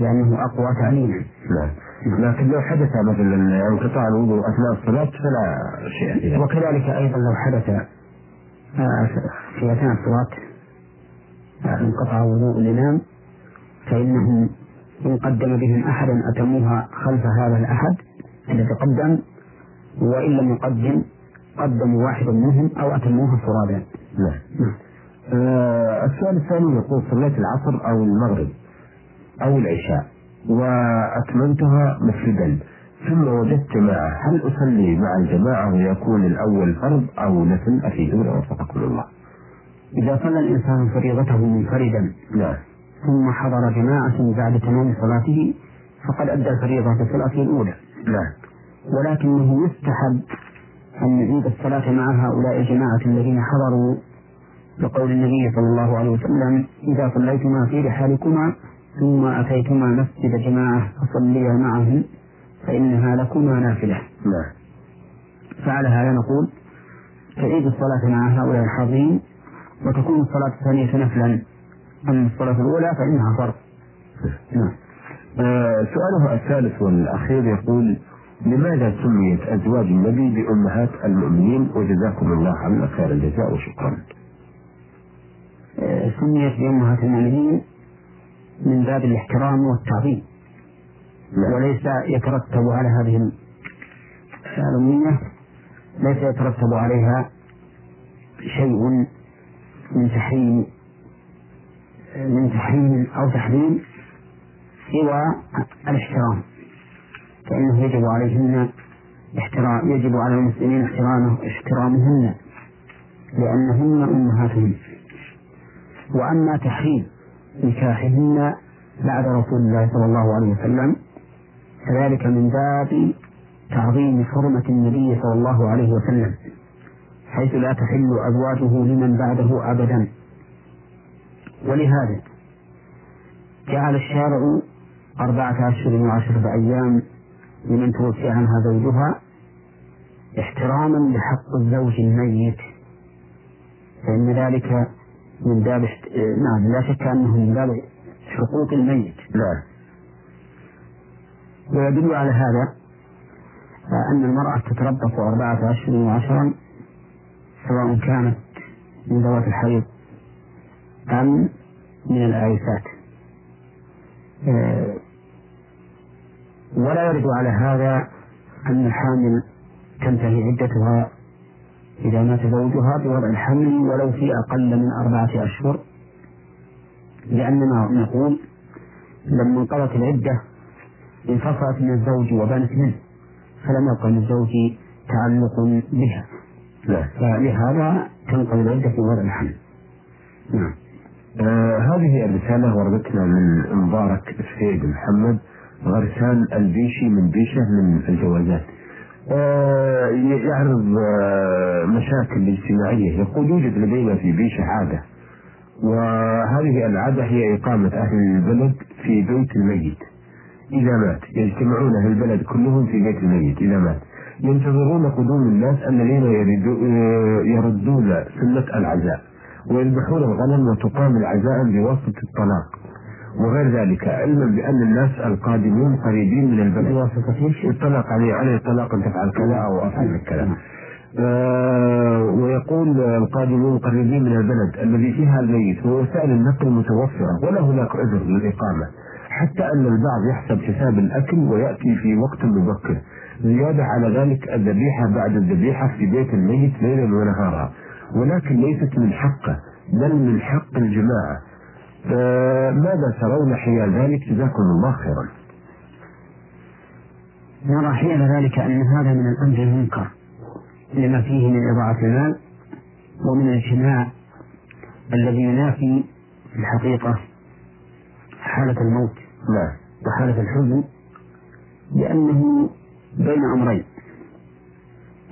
لأنه أقوى تعليما. نعم لكن لو حدث مثلا انقطاع الوضوء أثناء الصلاة فلا شيء فيه وكذلك أيضا لو حدث آه، في أثناء الصلاة آه، انقطع وضوء الإمام فإنهم إن قدم بهم أحدا أتموها خلف هذا الأحد الذي قدم وإن لم يقدم قدموا واحدا منهم أو أتموها فرادا. نعم. آه السؤال الثاني يقول صليت العصر أو المغرب أو العشاء وأتممتها مسجدا ثم وجدت معه هل أصلي مع الجماعة ويكون الأول فرض أو نفل أفيدونا وفقكم الله. إذا صلى الإنسان فريضته منفردا نعم ثم حضر جماعة بعد تمام صلاته فقد أدى الفريضة في صلاته الأولى. نعم. ولكنه يستحب أن يعيد الصلاة مع هؤلاء الجماعة الذين حضروا لقول النبي صلى الله عليه وسلم إذا صليتما في رحالكما ثم أتيتما مسجد جماعة فصليا معهم فإنها لكما نافلة نعم فعلى هذا نقول تعيد الصلاة مع هؤلاء الحاضرين وتكون الصلاة الثانية نفلا أما الصلاة الأولى فإنها فرض. نعم. آه سؤاله الثالث والأخير يقول لماذا سميت أزواج النبي بأمهات المؤمنين؟ وجزاكم الله عنا خير الجزاء وشكرا. آه سميت بأمهات المؤمنين من باب الاحترام والتعظيم. نعم. وليس يترتب على هذه الأمنية ليس يترتب عليها شيء من تحريم من تحريم أو تحريم سوى الاحترام. فإنه يجب عليهن احترام يجب على المسلمين احترامه احترامهن لأنهن أمهاتهم وأما تحريم نكاحهن بعد رسول الله صلى الله عليه وسلم كذلك من باب تعظيم حرمة النبي صلى الله عليه وسلم حيث لا تحل أزواجه لمن بعده أبدا. ولهذا جعل الشارع أربعة أشهر وعشرة أيام لمن توفي عنها زوجها احتراما لحق الزوج الميت فإن ذلك من باب نعم لا شك أنه من باب حقوق الميت. نعم ويدل على هذا أن المرأة تتربص أربعة أشهر وعشرا سواء كانت من ذوات الحيض أم من الآيسات آه، ولا يرد على هذا أن الحامل تنتهي عدتها إذا مات زوجها بوضع الحمل ولو في أقل من أربعة أشهر. لأننا نقول لما انقضت العدة انفصلت من الزوج وبانت منه فلم يبقى للزوج تعلق بها. لا. فلهذا تنقضي العدة في وضع الحمل. نعم. آه هذه الرسالة وردتنا من مبارك السيد محمد غرسان البيشي من بيشة من الجوازات. آه، يعرض آه، مشاكل اجتماعية يقول يوجد لدينا في بيشة عادة. وهذه العادة هي إقامة أهل البلد في بيت الميت. إذا مات يجتمعون أهل البلد كلهم في بيت الميت. إذا مات ينتظرون قدوم الناس الذين آه، يردون سنة العزاء. ويذبحون الغنم وتقام العزاء بواسطة الطلاق. وغير ذلك علما بأن الناس القادمون قريبين من البلد. يطلق عليه عليه طلاق أن تفعل كذا أو أفعل كذا. آه ويقول القادمون قريبين من البلد الذي فيها الميت ووسائل النقل متوفرة ولا هناك عذر للإقامة. حتى أن البعض يحسب حساب الأكل ويأتي في وقت مبكر. زيادة على ذلك الذبيحة بعد الذبيحة في بيت الميت ليلا ونهارا. ولكن ليست من حقه بل من حق الجماعة. ماذا ترون حيال ذلك؟ جزاكم الله خيرا. نرى حيال ذلك أن هذا من الأمر المنكر لما فيه من إضاعة المال ومن الاجتماع الذي ينافي في الحقيقة حالة الموت نعم. وحالة الحزن لأنه بين أمرين.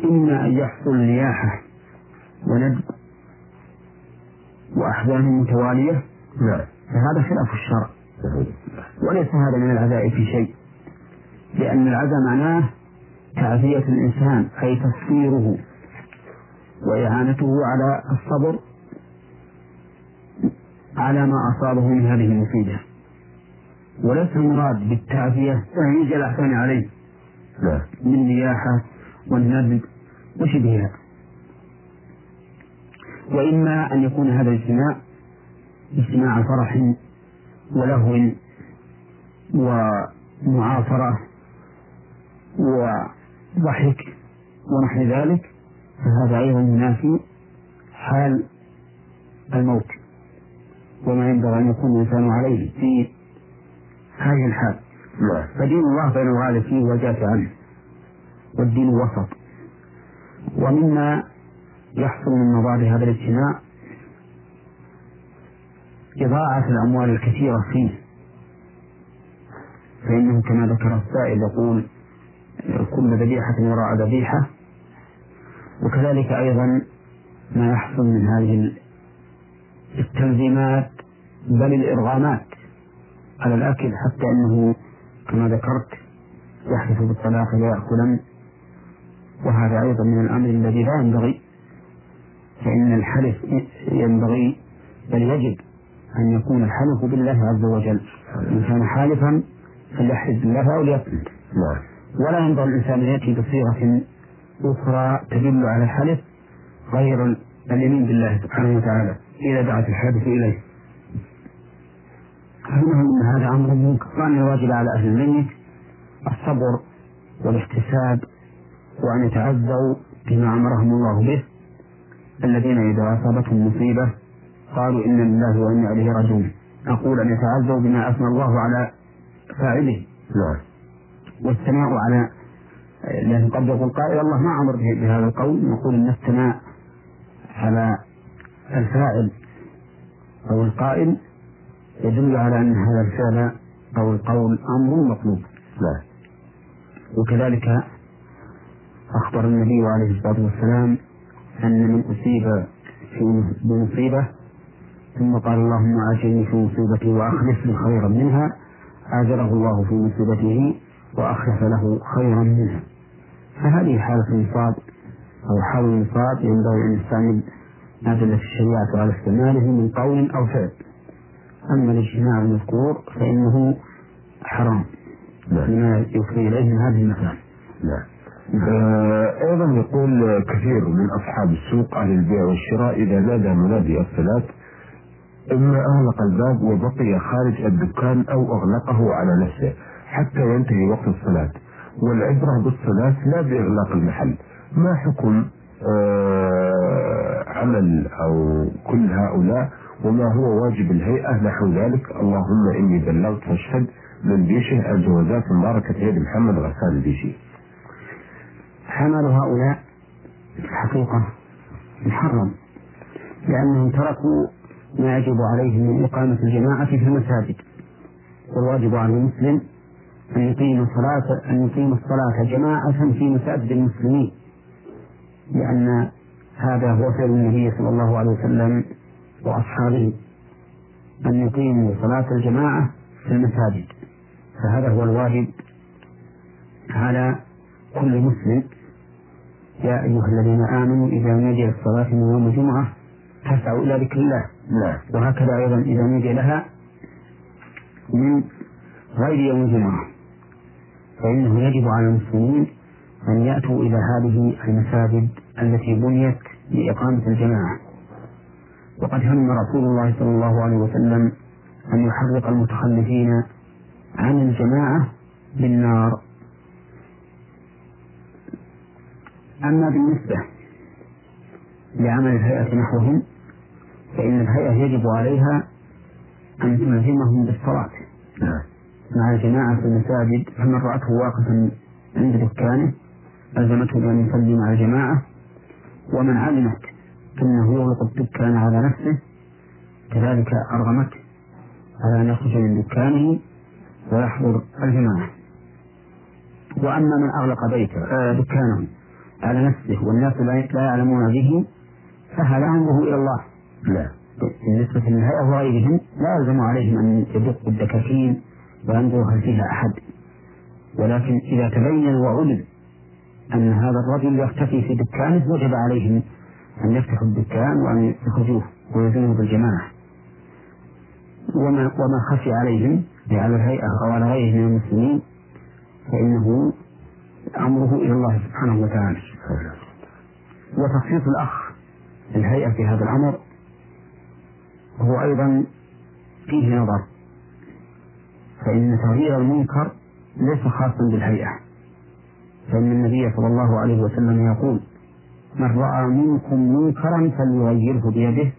إما أن يحصل نياحة وندب. وأحزان متوالية. نعم. فهذا خلاف الشرع. وليس هذا من العزاء في شيء. لأن العزاء معناه تعزية الإنسان أي تصويره وإعانته على الصبر على ما أصابه من هذه المصيبة. وليس المراد بالتعزية يجي الأحسان عليه. نعم. من نياحة والندب. وشبهها وإما أن يكون هذا الاجتماع اجتماع فرح ولهو ومعاصرة وضحك ونحو ذلك فهذا أيضا ينافي حال الموت وما ينبغي أن يكون الإنسان عليه في هذه الحال. نعم. فدين الله بين الغالب فيه والجاف عنه والدين وسط. ومما يحصل من مضار هذا الاجتماع إضاعة الأموال الكثيرة فيه. فإنه كما ذكر السائل يقول كل ذبيحة وراء ذبيحة. وكذلك أيضا ما يحصل من هذه التنظيمات بل الإرغامات على الأكل حتى أنه كما ذكرت يحدث بالطلاق ويأكلا. وهذا أيضا من الأمر الذي لا ينبغي فإن الحلف ينبغي بل يجب أن يكون الحلف بالله عز وجل. إن كان حالفا فليحلف بالله أو ليصمت نعم. ولا ينبغي الإنسان أن يأتي بصيغة أخرى تدل على الحلف غير اليمين بالله سبحانه وتعالى. إذا دعت الحادث إليه. المهم أن هذا أمر منكر. وأن الواجب على أهل الميت الصبر والاحتساب وأن يتعزوا بما أمرهم الله به. الذين إذا أصابتهم مصيبة قالوا إنا لله وإنا إليه راجعون. أقول أن يتعزوا بما أثنى الله على فاعله. نعم. والثناء على لأن قد يقول قائل الله ما أمر به- بهذا القول. نقول أن الثناء على الفاعل أو القائل يدل على أن هذا الفعل أو القول أمر مطلوب. نعم. وكذلك أخبر النبي عليه الصلاة والسلام أن من أصيب في بمصيبة ثم قال اللهم أجرني في مصيبتي وأخلف لي خيرا منها. آجره الله في مصيبته وأخلف له خيرا منها. فهذه حالة النصاب أو حال النصاب ينبغي أن يستعمل ما دلت الشريعة على استعماله من قول أو فعل. أما الاجتماع المذكور فإنه حرام. نعم. لما يفضي إليه من هذه المكان. نعم. آه، أيضا يقول كثير من أصحاب السوق أهل البيع والشراء إذا نادى منادي الصلاة إما أغلق الباب وبقي خارج الدكان أو أغلقه على نفسه حتى ينتهي وقت الصلاة. والعبرة بالصلاة لا بإغلاق المحل. ما حكم آه، عمل أو كل هؤلاء؟ وما هو واجب الهيئة؟ نحو ذلك. اللهم إني بلغت فاشهد من بيشه الجوازات مباركة يد محمد غسان البيشي. حمل هؤلاء في الحقيقة محرم لأنهم تركوا ما يجب عليهم من إقامة الجماعة في المساجد. والواجب على المسلم أن يقيم الصلاة أن يقيم الصلاة جماعة في مساجد المسلمين لأن هذا هو فعل النبي صلى الله عليه وسلم وأصحابه أن يقيموا صلاة الجماعة في المساجد. فهذا هو الواجب على كل مسلم. يا أيها الذين آمنوا إذا نودي للصلاة من يوم الجمعة فاسعوا إلى ذكر الله. نعم. وهكذا أيضا إذا نودي لها من غير يوم الجمعة. فإنه يجب على المسلمين أن يأتوا إلى هذه المساجد التي بنيت لإقامة الجماعة. وقد هم رسول الله صلى الله عليه وسلم أن يحرق المتخلفين عن الجماعة بالنار. أما بالنسبة لعمل الهيئة نحوهم فإن الهيئة يجب عليها أن تلزمهم بالصلاة. نعم. مع الجماعة في المساجد فمن رأته واقفا عند دكانه ألزمته بأن يصلي مع الجماعة. ومن علمت أنه يغلق الدكان على نفسه كذلك أرغمت على أن يخرج من دكانه ويحضر الجماعة. وأما من أغلق بيته آه دكانه على نفسه والناس لا يعلمون به فهذا أمره إلى الله. نعم بالنسبة للهيئة وغيرهم لا يلزم عليهم أن يدقوا الدكاكين وينظروا هل فيها أحد. ولكن إذا تبين وعلم أن هذا الرجل يختفي في دكانه وجب عليهم أن يفتحوا الدكان وأن يخرجوه ويزنوه بالجماعة. وما وما خفي عليهم على الهيئة أو على غيره من المسلمين فإنه أمره إلى الله سبحانه وتعالى. وتخصيص الأخ الهيئة في هذا الأمر هو أيضا فيه نظر. فإن تغيير المنكر ليس خاصا بالهيئة. فإن النبي صلى الله عليه وسلم يقول من رأى منكم منكرا فليغيره بيده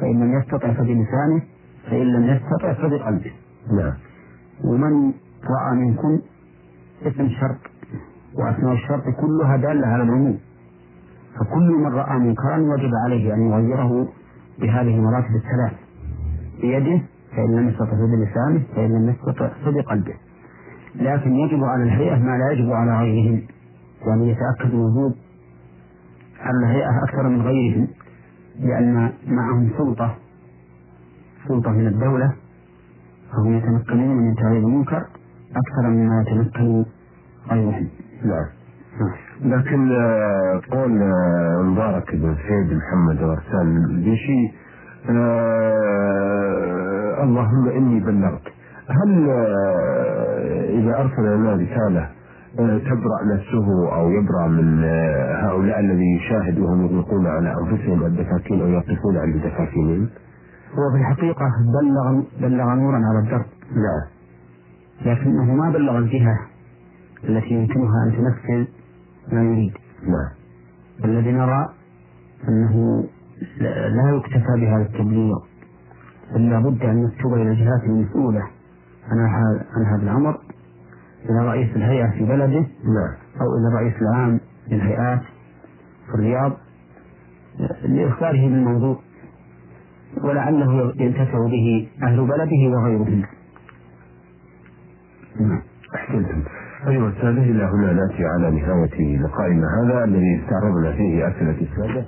فإن لم يستطع فبلسانه فإن لم يستطع فبقلبه. نعم. ومن رأى منكم اسم شرط وأسماء الشرط كلها دالة على العموم فكل من رأى منكرا وجب عليه أن يغيره بهذه المراتب الثلاث. بيده فإن لم يستطع بلسانه فإن لم يستطع فبقلبه لكن يجب على الهيئة ما لا يجب على غيرهم. يعني يتأكد وجود الهيئة أكثر من غيرهم لأن معهم سلطة سلطة من الدولة فهم يتمكنون من تغيير المنكر أكثر مما يتمكن غيرهم. نعم. لكن آه، قول آه، مبارك بن سيد محمد ورسان البيشي آه، اللهم إني بلغت. هل إذا أرسل لنا رسالة تبرأ نفسه أو يبرأ من هؤلاء الذي يشاهد وهم يطلقون على أنفسهم الدكاكين أو يقفون عند دكاكينهم؟ هو في الحقيقة بلغ بلغ نورا على الدرب. نعم. لكنه ما بلغ الجهة. التي يمكنها أن تنفذ ما يريد. نعم. الذي نرى أنه لا يكتفى بهذا التبليغ بل لابد أن يكتب إلى الجهات المسؤولة عن عن هذا الأمر إلى رئيس الهيئة في بلده نعم. أو إلى الرئيس العام للهيئات في الرياض لإخباره بالموضوع ولعله ينتفع به أهل بلده وغيرهم نعم. أحسنتم أيها السادة إلى هنا نأتي على نهاية لقائنا هذا الذي استعرضنا فيه أسئلة السادة.